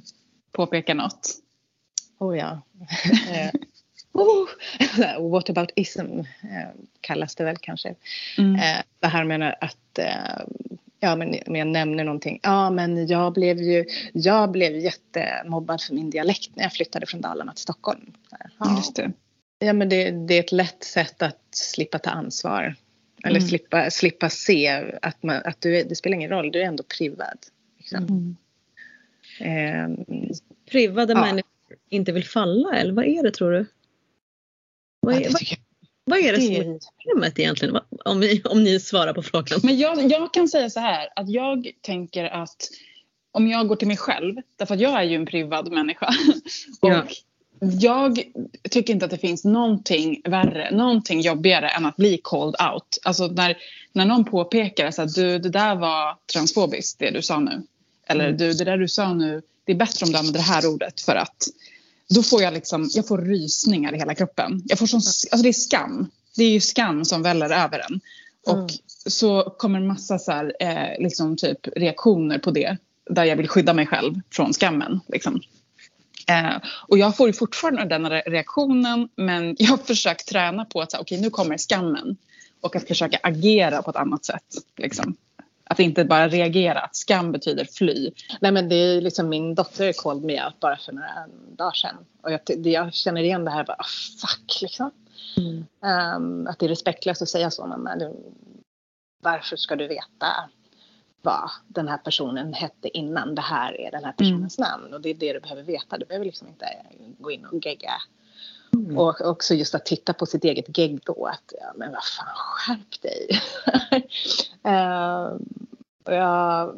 påpekar något. oh ja. Eh, oh, what about ism eh, kallas det väl kanske. Mm. Eh, det här med att Ja, men men jag nämner någonting. Ja, men jag blev ju jag blev jättemobbad för min dialekt när jag flyttade från Dalarna till Stockholm. Ja, Just det. ja men det, det är ett lätt sätt att slippa ta ansvar. Eller Mm. slippa, slippa se att, man, att du, det spelar ingen roll, du är ändå privad. Liksom. Mm. Ehm, Privade Ja. människor inte vill falla eller vad är det tror du? Vad ja, är, det vad, vad är det som är problemet egentligen? Om, vi, om ni svarar på frågan. Men jag, jag kan säga så här att jag tänker att om jag går till mig själv, därför att jag är ju en privad människa. Ja. Jag tycker inte att det finns någonting värre, någonting jobbigare än att bli called out. Alltså när, när någon påpekar att du, det där var transfobiskt det du sa nu. Eller Mm. du, det där du sa nu, det är bättre om du använder det här ordet för att då får jag liksom, jag får rysningar i hela kroppen. Jag får sån, alltså det är skam. Det är ju skam som väller över en. Och Mm. så kommer en massa så här, eh, liksom typ reaktioner på det. Där jag vill skydda mig själv från skammen. Liksom. Eh, och jag får fortfarande den re- reaktionen men jag har försökt träna på att okej nu kommer skammen. Och att försöka agera på ett annat sätt. Liksom. Att inte bara reagera, att skam betyder fly. Nej men det är liksom min dotter called me out bara för några dagar sedan. Och jag, jag känner igen det här bara, ah, fuck liksom. Mm. Ehm, att det är respektlöst att säga så. Men varför ska du veta vad den här personen hette innan det här är den här personens namn? Och det är det du behöver veta. Du behöver liksom inte gå in och gegga. Mm. Och också just att titta på sitt eget gegg då. Att, ja, men vad fan, skärp dig. Och jag,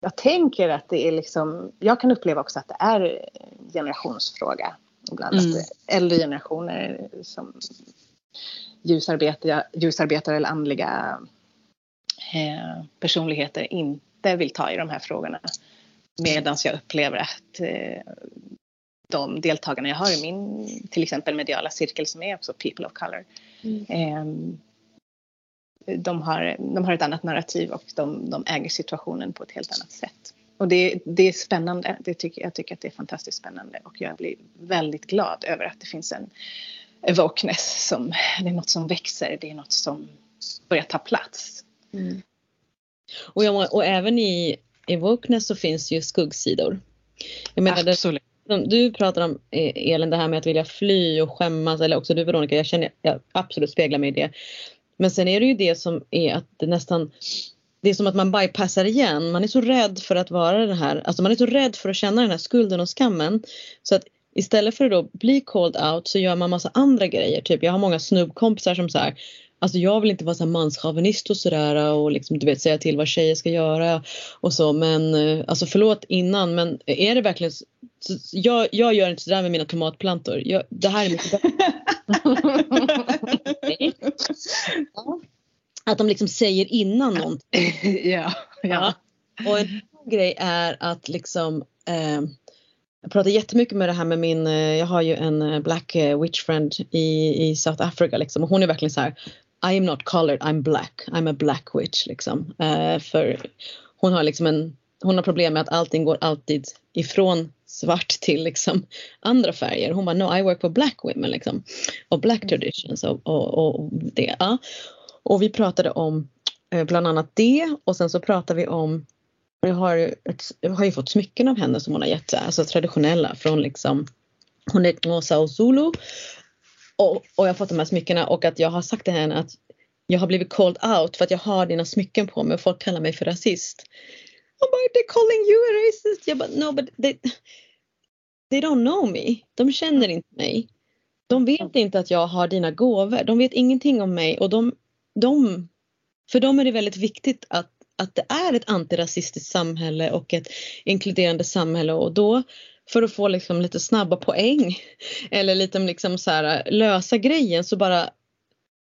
jag tänker att det är liksom, jag kan uppleva också att det är en generationsfråga. Ibland Mm. att äldre generationer som ljusarbetare, ljusarbetare eller andliga eh, personligheter inte vill ta i de här frågorna. Medan jag upplever att eh, de deltagarna jag har i min till exempel mediala cirkel som är också people of color. Mm. Eh, de, har, de har ett annat narrativ och de, de äger situationen på ett helt annat sätt. Och det, det är spännande. Det tycker, jag tycker att det är fantastiskt spännande och jag blir väldigt glad över att det finns en wokeness som, det är något som växer, det är något som börjar ta plats. Mm. Och, jag, och även i, i wokeness så finns ju skuggsidor. Jag menar, Absolut. du pratar om eh, Elin, det här med att vilja fly och skämmas eller också du Veronica, jag känner jag absolut speglar mig i det. Men sen är det ju det som är att det nästan det är som att man bypassar igen. Man är så rädd för att vara det här. Alltså man är så rädd för att känna den här skulden och skammen. Så att istället för att då bli called out så gör man massa andra grejer. Typ jag har många snubbkompisar som så här. Alltså jag vill inte vara så manschauvinist och sådär och liksom du vet säga till vad tjejer ska göra och så men eh, alltså förlåt innan men är det verkligen så, jag, jag gör inte sådär med mina tomatplantor. Jag, det här är mycket bättre. Att de liksom säger innan någonting. ja, ja. Och en grej är att liksom eh, jag pratar jättemycket med det här med min, eh, jag har ju en eh, black witch friend i, i South Africa liksom och hon är verkligen så här I am not colored, I'm black, I'm a black witch liksom. Eh, för hon har liksom en, hon har problem med att allting går alltid ifrån svart till liksom andra färger. Hon bara no I work for black women liksom. Och black traditions och, och, och det. Ja. Och vi pratade om eh, bland annat det och sen så pratade vi om jag har, ju ett, jag har ju fått smycken av henne som hon har gett, alltså traditionella från liksom hon är Ngosa och Zulu. Och, och jag har fått de här smyckena och att jag har sagt till henne att jag har blivit called out för att jag har dina smycken på mig och folk kallar mig för rasist. Hon bara, they're calling you a racist. Jag bara, no but they, they don't know me. De känner inte mig. De vet inte att jag har dina gåvor. De vet ingenting om mig och de, de för dem är det väldigt viktigt att, att det är ett antirasistiskt samhälle och ett inkluderande samhälle och då för att få liksom lite snabba poäng eller lite liksom så här, lösa grejen så bara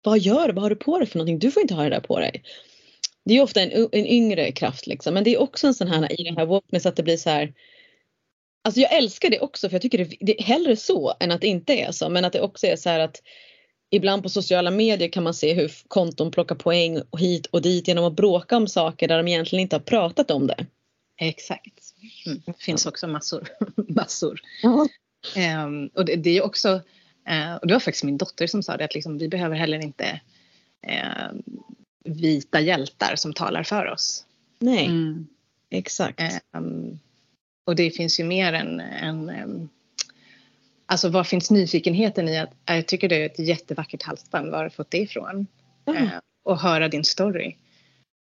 vad gör du? Vad har du på dig för någonting? Du får inte ha det där på dig. Det är ju ofta en, en yngre kraft liksom men det är också en sån här i den här wokeness att det blir så här Alltså jag älskar det också för jag tycker det, det är hellre så än att det inte är så men att det också är så här att ibland på sociala medier kan man se hur konton plockar poäng hit och dit genom att bråka om saker där de egentligen inte har pratat om det. Exakt. Mm. Det finns också massor. massor. Um, och det, det är också, uh, och det var faktiskt min dotter som sa det, att liksom, vi behöver heller inte uh, vita hjältar som talar för oss. Nej, Mm. exakt. Um, och det finns ju mer än, än um, Alltså vad finns nyfikenheten i att, jag tycker det är ett jättevackert halsband, var har du fått det ifrån? Eh, och höra din story.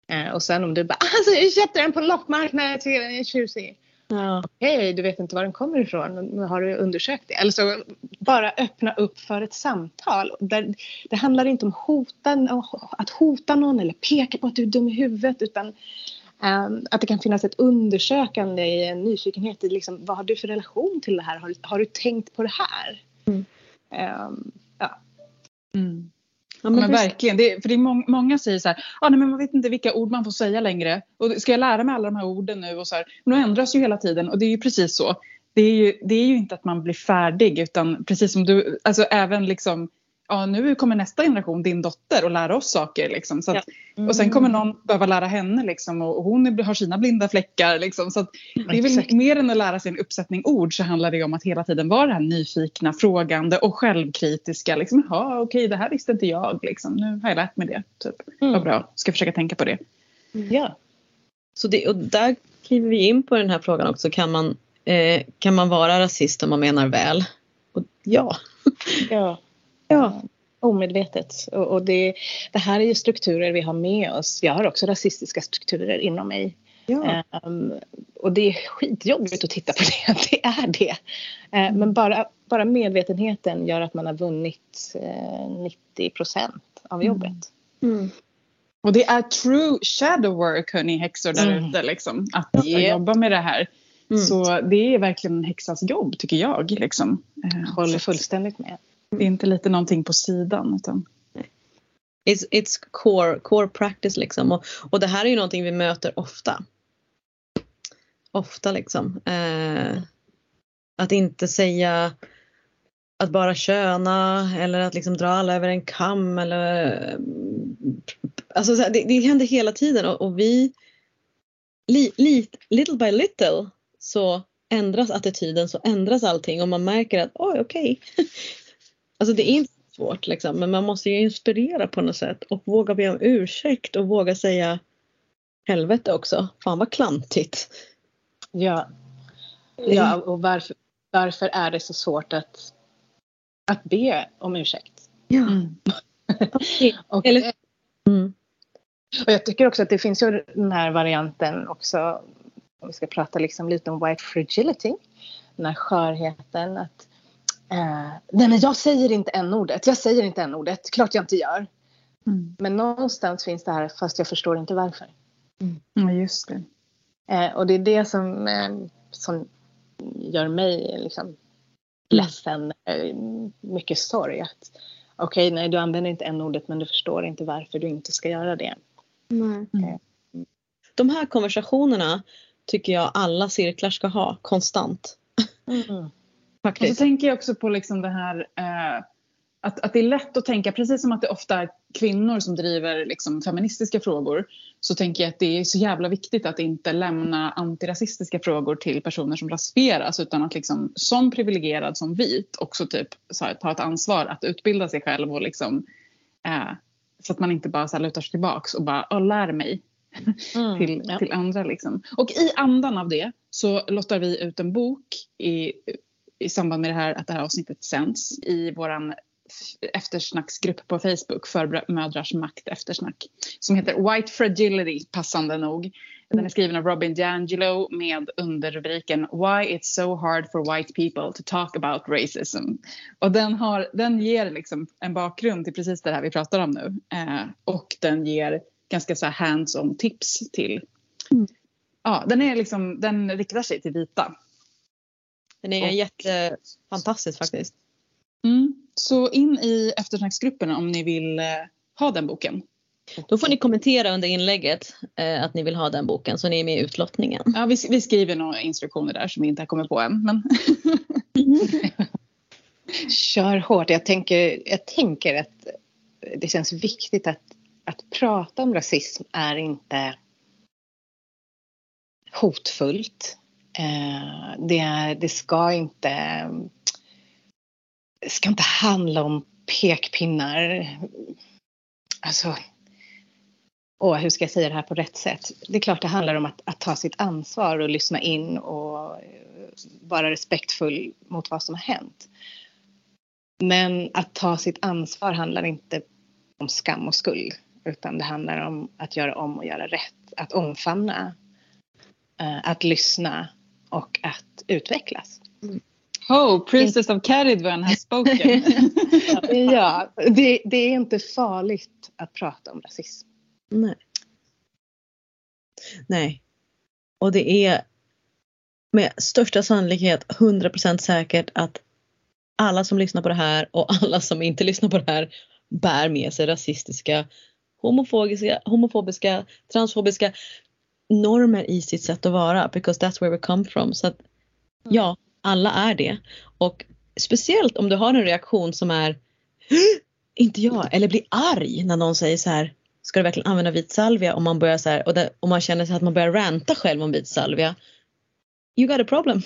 Eh, och sen om du bara, alltså jag köpte den på loppmarknaden, jag tycker den är tjusig. Ja. Hej, du vet inte var den kommer ifrån, har du undersökt det? Eller så bara öppna upp för ett samtal. Där, det handlar inte om hotan, att hota någon eller peka på att du är dum i huvudet utan ehm, att det kan finnas ett undersökande i en nyfikenhet i liksom, vad har du för relation till det här? Har, har du tänkt på det här? Mm. Ehm, ja. Mm. Ja, Men, men verkligen. Det, är- för det är mång, många säger så här, ah, nej, men man vet inte vilka ord man får säga längre. Och ska jag lära mig alla de här orden nu? Och så här, men de ändras ju hela tiden och det är ju precis så. Det är ju, det är ju inte att man blir färdig utan precis som du, alltså även liksom, ja nu kommer nästa generation, din dotter, och lära oss saker liksom. Så att, Och sen kommer någon behöva lära henne liksom, och hon har sina blinda fläckar. Liksom, så att det är väl mer än att lära sig en uppsättning ord så handlar det om att hela tiden vara det här nyfikna, frågande och självkritiska. Liksom, Jaha, okej, det här visste inte jag. Liksom. Nu har jag lärt mig det. Typ. Mm. Vad bra, ska försöka tänka på det. Ja. Så det, och där kliver vi in på den här frågan också. Kan man, eh, kan man vara rasist om man menar väl? Och, ja. ja. Ja. Omedvetet. Och, och det, det här är ju strukturer vi har med oss. Jag har också rasistiska strukturer inom mig. ja. Ehm, och det är skitjobbigt att titta på det, det är det. Eh, men bara, bara medvetenheten gör att man har vunnit eh, 90 procent av jobbet. Mm. Och det är true shadow work, hörni häxor där Mm. ute. Liksom, att Yeah. jobba med det här. Mm. Så det är verkligen en häxas jobb, tycker jag. Liksom. Eh, Håller fullständigt med. Det är inte lite någonting på sidan. Utan, It's, it's core, core practice liksom. Och, och det här är ju någonting vi möter ofta. Ofta liksom. Eh, att inte säga att bara köna eller att liksom dra alla över en kam eller alltså det, det händer hela tiden och, och vi li, li, little by little så ändras attityden så ändras allting och man märker att oj okej alltså det är inte svårt liksom men man måste ju inspirera på något sätt och våga be om ursäkt och våga säga helvete också. Fan vad klantigt. Ja, ja och varför, varför är det så svårt att, att be om ursäkt? Ja. mm. Och, Eller- Mm. och jag tycker också att det finns ju den här varianten också, om vi ska prata liksom lite om white fragility, den här skörheten att eh, nej men jag säger inte en ordet jag säger inte en ordet klart jag inte gör. Mm. Men någonstans finns det här fast jag förstår inte varför. Ja, just det. Eh, och det är det som, eh, som gör mig liksom ledsen, eh, mycket sorg. att Okej, nej du använder inte en ordet men du förstår inte varför du inte ska göra det. Mm. De här konversationerna tycker jag alla cirklar ska ha konstant. Mm. Och Faktiskt. så tänker jag också på liksom det här eh, att, att det är lätt att tänka, precis som att det ofta är kvinnor som driver liksom, feministiska frågor, så tänker jag att det är så jävla viktigt att inte lämna antirasistiska frågor till personer som rasifieras, utan att liksom, som privilegierad, som vit, också typ här, ta ett ansvar att utbilda sig själv och liksom, eh, så att man inte bara så här, lutar sig tillbaks och bara "Åh, lär mig Mm. till, Ja. till andra. Liksom. Och i andan av det så lottar vi ut en bok i, i samband med det här, att det här avsnittet sänds i våran f- eftersnacksgrupp på Facebook för br- mödrars makt eftersnack som heter White Fragility, passande nog. Den är skriven av Robin DiAngelo med underrubriken Why it's so hard for white people to talk about racism. Och den, har, den ger liksom en bakgrund till precis det här vi pratar om nu. Eh, och den ger ganska så hands-on tips till... Mm. Ja, den, är liksom, den riktar sig till vita. Den är Och- jättefantastisk faktiskt. Mm. Så in i eftersnacksgruppen om ni vill eh, ha den boken. Då får ni kommentera under inlägget eh, att ni vill ha den boken så ni är med i utlottningen. Ja, vi, vi skriver några instruktioner där som vi inte har kommit på än. Men Kör hårt. Jag tänker, jag tänker att det känns viktigt att, att prata om rasism är inte hotfullt. Eh, det, det ska inte det ska inte handla om pekpinnar. Alltså, åh, hur ska jag säga det här på rätt sätt? Det är klart det handlar om att, att ta sitt ansvar och lyssna in och vara respektfull mot vad som har hänt. Men att ta sitt ansvar handlar inte om skam och skuld utan det handlar om att göra om och göra rätt. Att omfamna, eh, att lyssna och att utvecklas. Oh, Princess of Caridvan has spoken. ja, det, det, är inte farligt att prata om rasism. Nej. Nej. Och det är med största sannolikhet 100% säkert att alla som lyssnar på det här och alla som inte lyssnar på det här bär med sig rasistiska, homofobiska, homofobiska transfobiska normer i sitt sätt att vara because that's where we come from. Så att, ja, alla är det. Och speciellt om du har en reaktion som är inte jag, eller blir arg när någon säger så här ska du verkligen använda vit salvia om man börjar så här och, det, och man känner sig att man börjar ranta själv om vit salvia. You got a problem.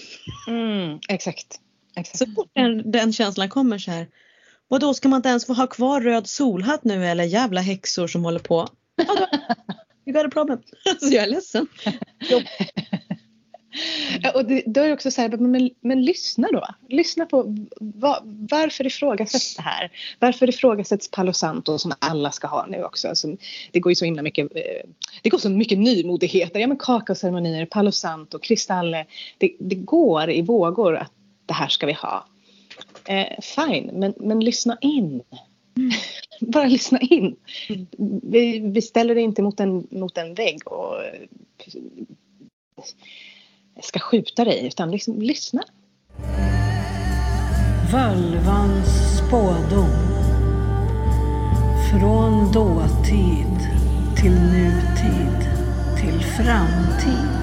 Mm, exakt. exakt. Så fort den, den känslan kommer så här. Vadå ska man inte ens få ha kvar röd solhatt nu eller jävla häxor som håller på. You got a problem. Alltså jag är ledsen. och det, då är det också så här, men, men lyssna då. Lyssna på var, varför ifrågasätts det här? Varför ifrågasätts Palo Santo som alla ska ha nu också? Alltså, det går ju så himla mycket, eh, det går så mycket nymodigheter. Ja men kakaoceremonier, Palo Santo, kristaller. Det, det går i vågor att det här ska vi ha. Eh, fine, men, men lyssna in. Mm. Bara lyssna in. Mm. Vi, vi ställer det inte mot en, mot en vägg och ska skjuta dig utan liksom lyssna. Völvans spådom. Från dåtid till nutid till framtid.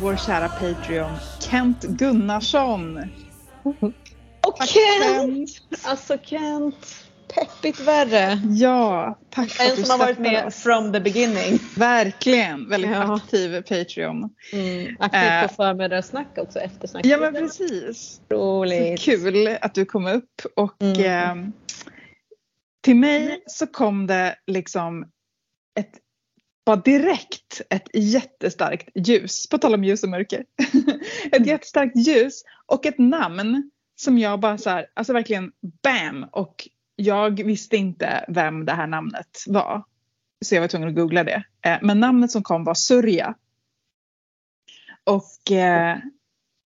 vår kära Patreon Kent Gunnarsson. Och Kent! Alltså Kent, peppigt värre. Ja, tack för En som har varit med oss. from the beginning. Verkligen, väldigt ja. aktiv Patreon. Mm, aktiv på uh, förmiddagssnack också, eftersnack. Ja men precis. Roligt. Så kul att du kom upp och mm. eh, till mig så kom det liksom ett bara direkt ett jättestarkt ljus, på tal om ljus och mörker. ett mm. jättestarkt ljus och ett namn som jag bara så här, alltså verkligen bam och jag visste inte vem det här namnet var. Så jag var tvungen att googla det. Eh, men namnet som kom var Surya. Och eh,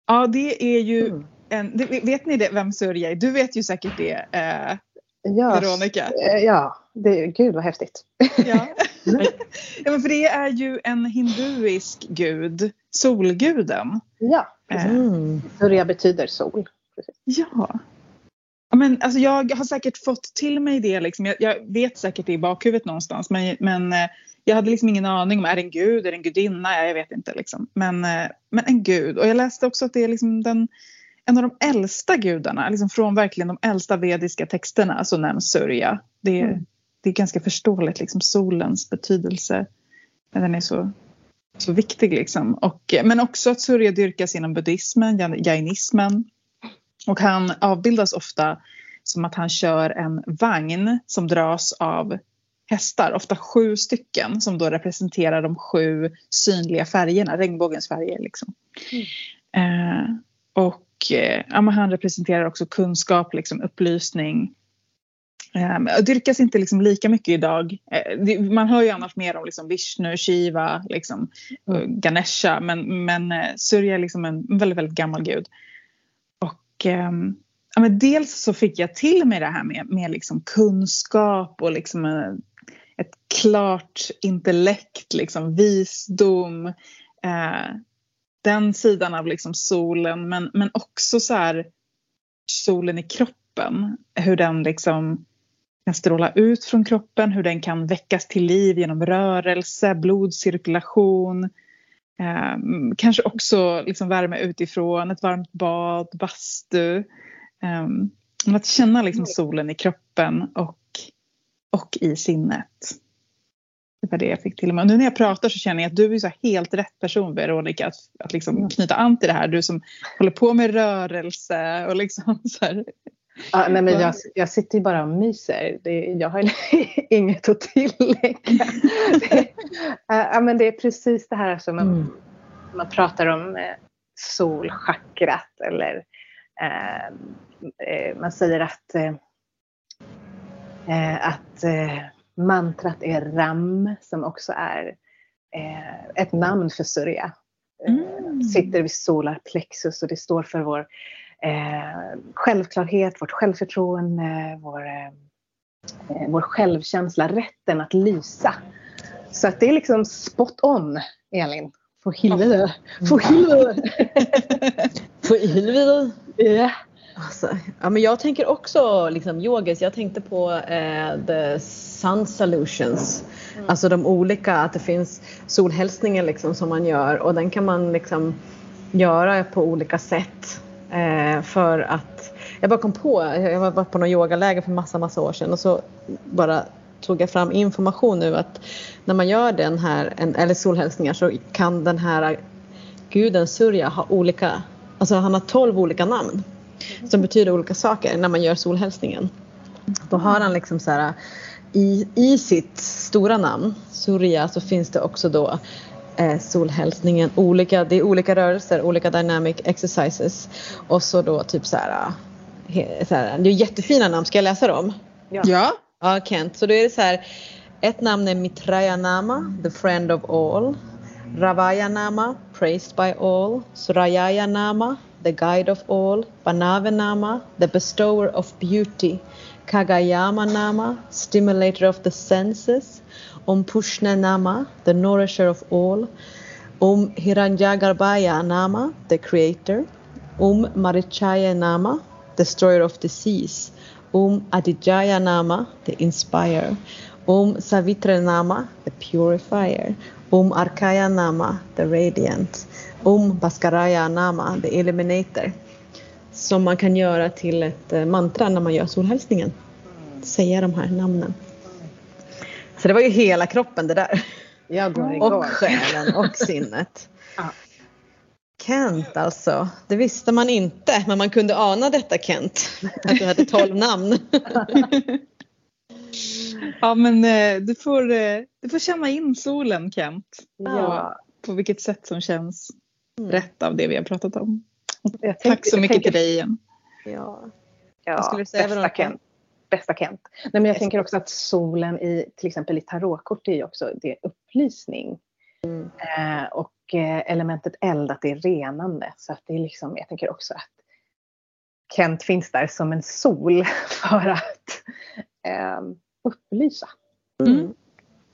ja, det är ju mm. en, vet ni det, vem Surya är? Du vet ju säkert det, eh, ja, Veronica. Eh, ja, det, gud vad häftigt. Ja. ja, men för det är ju en hinduisk gud, solguden. Ja, mm. Surya betyder sol. Ja. Ja, men, alltså, jag har säkert fått till mig det. Liksom. Jag, jag vet säkert det i bakhuvudet någonstans. Men, men eh, jag hade liksom ingen aning om, är det en gud, är det en gudinna? Ja, jag vet inte. Liksom. Men, eh, men en gud. Och jag läste också att det är liksom den, en av de äldsta gudarna. Liksom från verkligen de äldsta vediska texterna så nämns Surya. Det, mm. Det är ganska förståeligt, liksom, solens betydelse. Den är så, så viktig. Liksom. Och, men också att Surya dyrkas inom buddhismen, jainismen. Och han avbildas ofta som att han kör en vagn som dras av hästar, ofta sju stycken som då representerar de sju synliga färgerna, regnbågens färger. Liksom. Mm. Eh, och eh, ja, han representerar också kunskap, liksom, upplysning. Eh, dyrkas inte liksom lika mycket idag. Eh, man hör ju annars mer om liksom, Vishnu, Shiva, liksom, mm. Ganesha men, men eh, Surya är liksom en väldigt, väldigt gammal gud. Och eh, ja, men dels så fick jag till mig det här med, med liksom kunskap och liksom eh, ett klart intellekt, liksom visdom. Eh, den sidan av liksom solen men, men också så här solen i kroppen. Hur den liksom kan stråla ut från kroppen, hur den kan väckas till liv genom rörelse, blodcirkulation. Eh, kanske också liksom värme utifrån, ett varmt bad, bastu. Eh, att känna liksom solen i kroppen och, och i sinnet. Det var det jag fick till mig. Och nu när jag pratar så känner jag att du är så helt rätt person Veronica att, att liksom knyta an till det här. Du som håller på med rörelse och liksom så här. Ja, nej, men jag, jag sitter ju bara och myser. Det, jag har inget att tillägga. Det, ja, men det är precis det här som man, mm. man pratar om eh, solchakrat eller eh, eh man säger att, eh, eh att eh, mantrat är Ram som också är ett namn för Surya. Mm. Sitter vid solarplexus och det står för vår eh, självklarhet, vårt självförtroende, vår, eh, vår självkänsla, rätten att lysa. Så att det är liksom spot on, Elin. För helvete. För helvete. För helvete. Ja. Alltså, ja, men jag tänker också liksom yogis. Jag tänkte på eh, the sun solutions. Mm. Alltså de olika, att det finns solhälsningar liksom som man gör och den kan man liksom göra på olika sätt. Eh, för att jag bara kom på, jag var på någon yogaläger för massa, massa år sedan och så bara tog jag fram information nu att när man gör den här, eller solhälsningar så kan den här guden Surya ha olika, alltså han har tolv olika namn som betyder olika saker när man gör solhälsningen. Då har han liksom så här i, i sitt stora namn, Surya, så finns det också då eh, solhälsningen. Olika, det är olika rörelser, olika dynamic exercises. Och så då typ så här, he, så här det är jättefina namn, ska jag läsa dem? Ja. Ja, Kent. Så då är det så här, ett namn är Mitraya Nama, the friend of all. Ravaya Nama, praised by all. Surayaya Nama, the guide of all. Banave Nama, the bestower of beauty. Kagayama Nama, stimulator of the senses. Om Pushne Nama, the nourisher of all. Om Hiranyagarbhaya Nama, the creator. Om Marichaya Nama, destroyer of disease. Om Adijaya Nama, the inspirer. Om Savitra Nama, the purifier. Om Arkaya Nama, the radiant. Om Baskaraya Nama, the eliminator. Som man kan göra till ett eh, mantra när man gör solhälsningen. Säga de här namnen. Så det var ju hela kroppen det där. Jag går igång. Och själen och sinnet. Ja. Kent alltså, det visste man inte men man kunde ana detta Kent. Att du hade tolv namn. ja men eh, du får, eh, du får känna in solen Kent. Ja. På vilket sätt som känns mm. rätt av det vi har pratat om. Tänkte, Tack så mycket tänker, till dig igen. Ja, ja Vad skulle du säga bästa Kent bästa Kent. Nej, men jag tänker också att solen i till exempel i tarotkort är ju också det är upplysning. Mm. Eh, och eh, elementet eld att det är renande. Så att det är liksom, jag tänker också att Kent finns där som en sol för att eh, upplysa. Mm.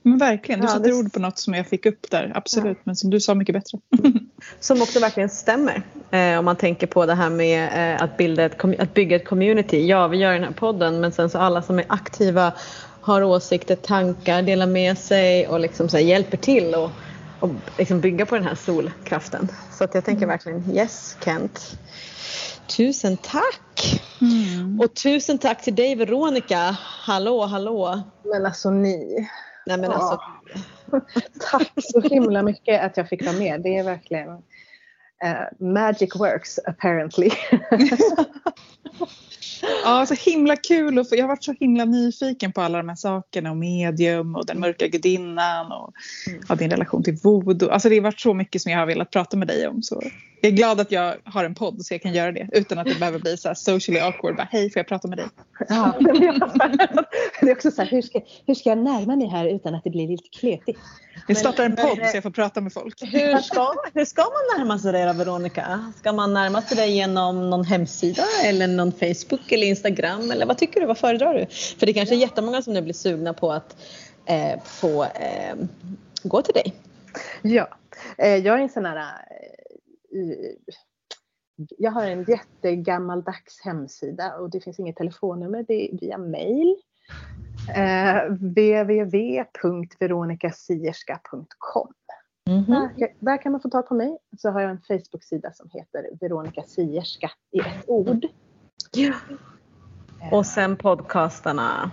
Men verkligen, du ja, sätter det... ord på något som jag fick upp där, absolut. Ja. Men som du sa mycket bättre. Som också verkligen stämmer. Eh, om man tänker på det här med eh, att, bilda ett, att bygga ett community. Ja, vi gör den här podden men sen så alla som är aktiva har åsikter, tankar, delar med sig och liksom så hjälper till och, och liksom bygga på den här solkraften. Så att jag tänker mm. verkligen yes Kent. Tusen tack! Mm. Och tusen tack till dig Veronica. Hallå, hallå! Men alltså ni. Nej, men alltså... Tack så himla mycket att jag fick vara med. Det är verkligen uh, magic works apparently. Ja, så himla kul. Och jag har varit så himla nyfiken på alla de här sakerna och medium och den mörka gudinnan och mm. din relation till voodoo. Alltså det har varit så mycket som jag har velat prata med dig om. Så jag är glad att jag har en podd så jag kan göra det utan att det behöver bli så här socially awkward. Bara, Hej, får jag prata med dig? Ja. det är också så här, hur ska, hur ska jag närma mig här utan att det blir lite kletigt? Vi startar en podd så jag får prata med folk. Hur ska, hur ska man närma sig dig då, Veronica? Ska man närma sig dig genom någon hemsida eller någon Facebook eller Instagram? Eller vad tycker du? Vad föredrar du? För det kanske är jättemånga som nu blir sugna på att eh, få eh, gå till dig. Ja, eh, jag är en sån här eh, jag har en jättegammaldags hemsida och det finns inget telefonnummer, det är via mail. Eh, www.veronikasierska.com Mhm. där, där kan man få tag på mig. Så har jag en Facebook-sida som heter Veronica Sierska i ett ord. Ja. Och sen podcastarna.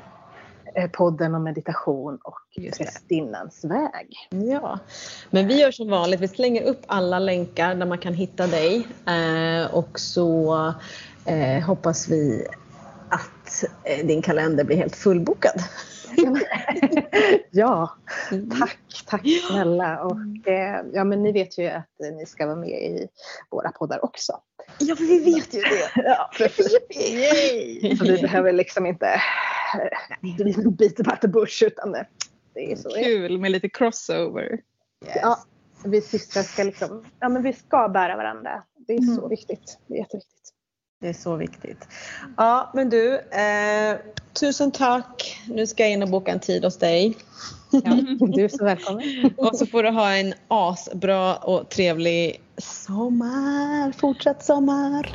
Eh, podden om meditation och Just prästinnans väg. Ja, men vi gör som vanligt. Vi slänger upp alla länkar där man kan hitta dig. Eh, och så eh, hoppas vi att eh, din kalender blir helt fullbokad. ja, Mm. tack, tack snälla. Och, eh, ja, men ni vet ju att eh, ni ska vara med i våra poddar också. Ja, vi vet ju det. Ja! Så vi behöver liksom inte eh, beat about the bush utan det, är så. Kul med lite crossover. Ja, vi systrar ska liksom, ja men vi ska bära varandra. Det är så Mm. viktigt. Det är jätteviktigt. Det är så viktigt. Ja, men du. Eh, tusen tack. Nu ska jag in och boka en tid hos dig. Ja, du är så välkommen. Och så får du ha en asbra och trevlig sommar. Fortsatt sommar.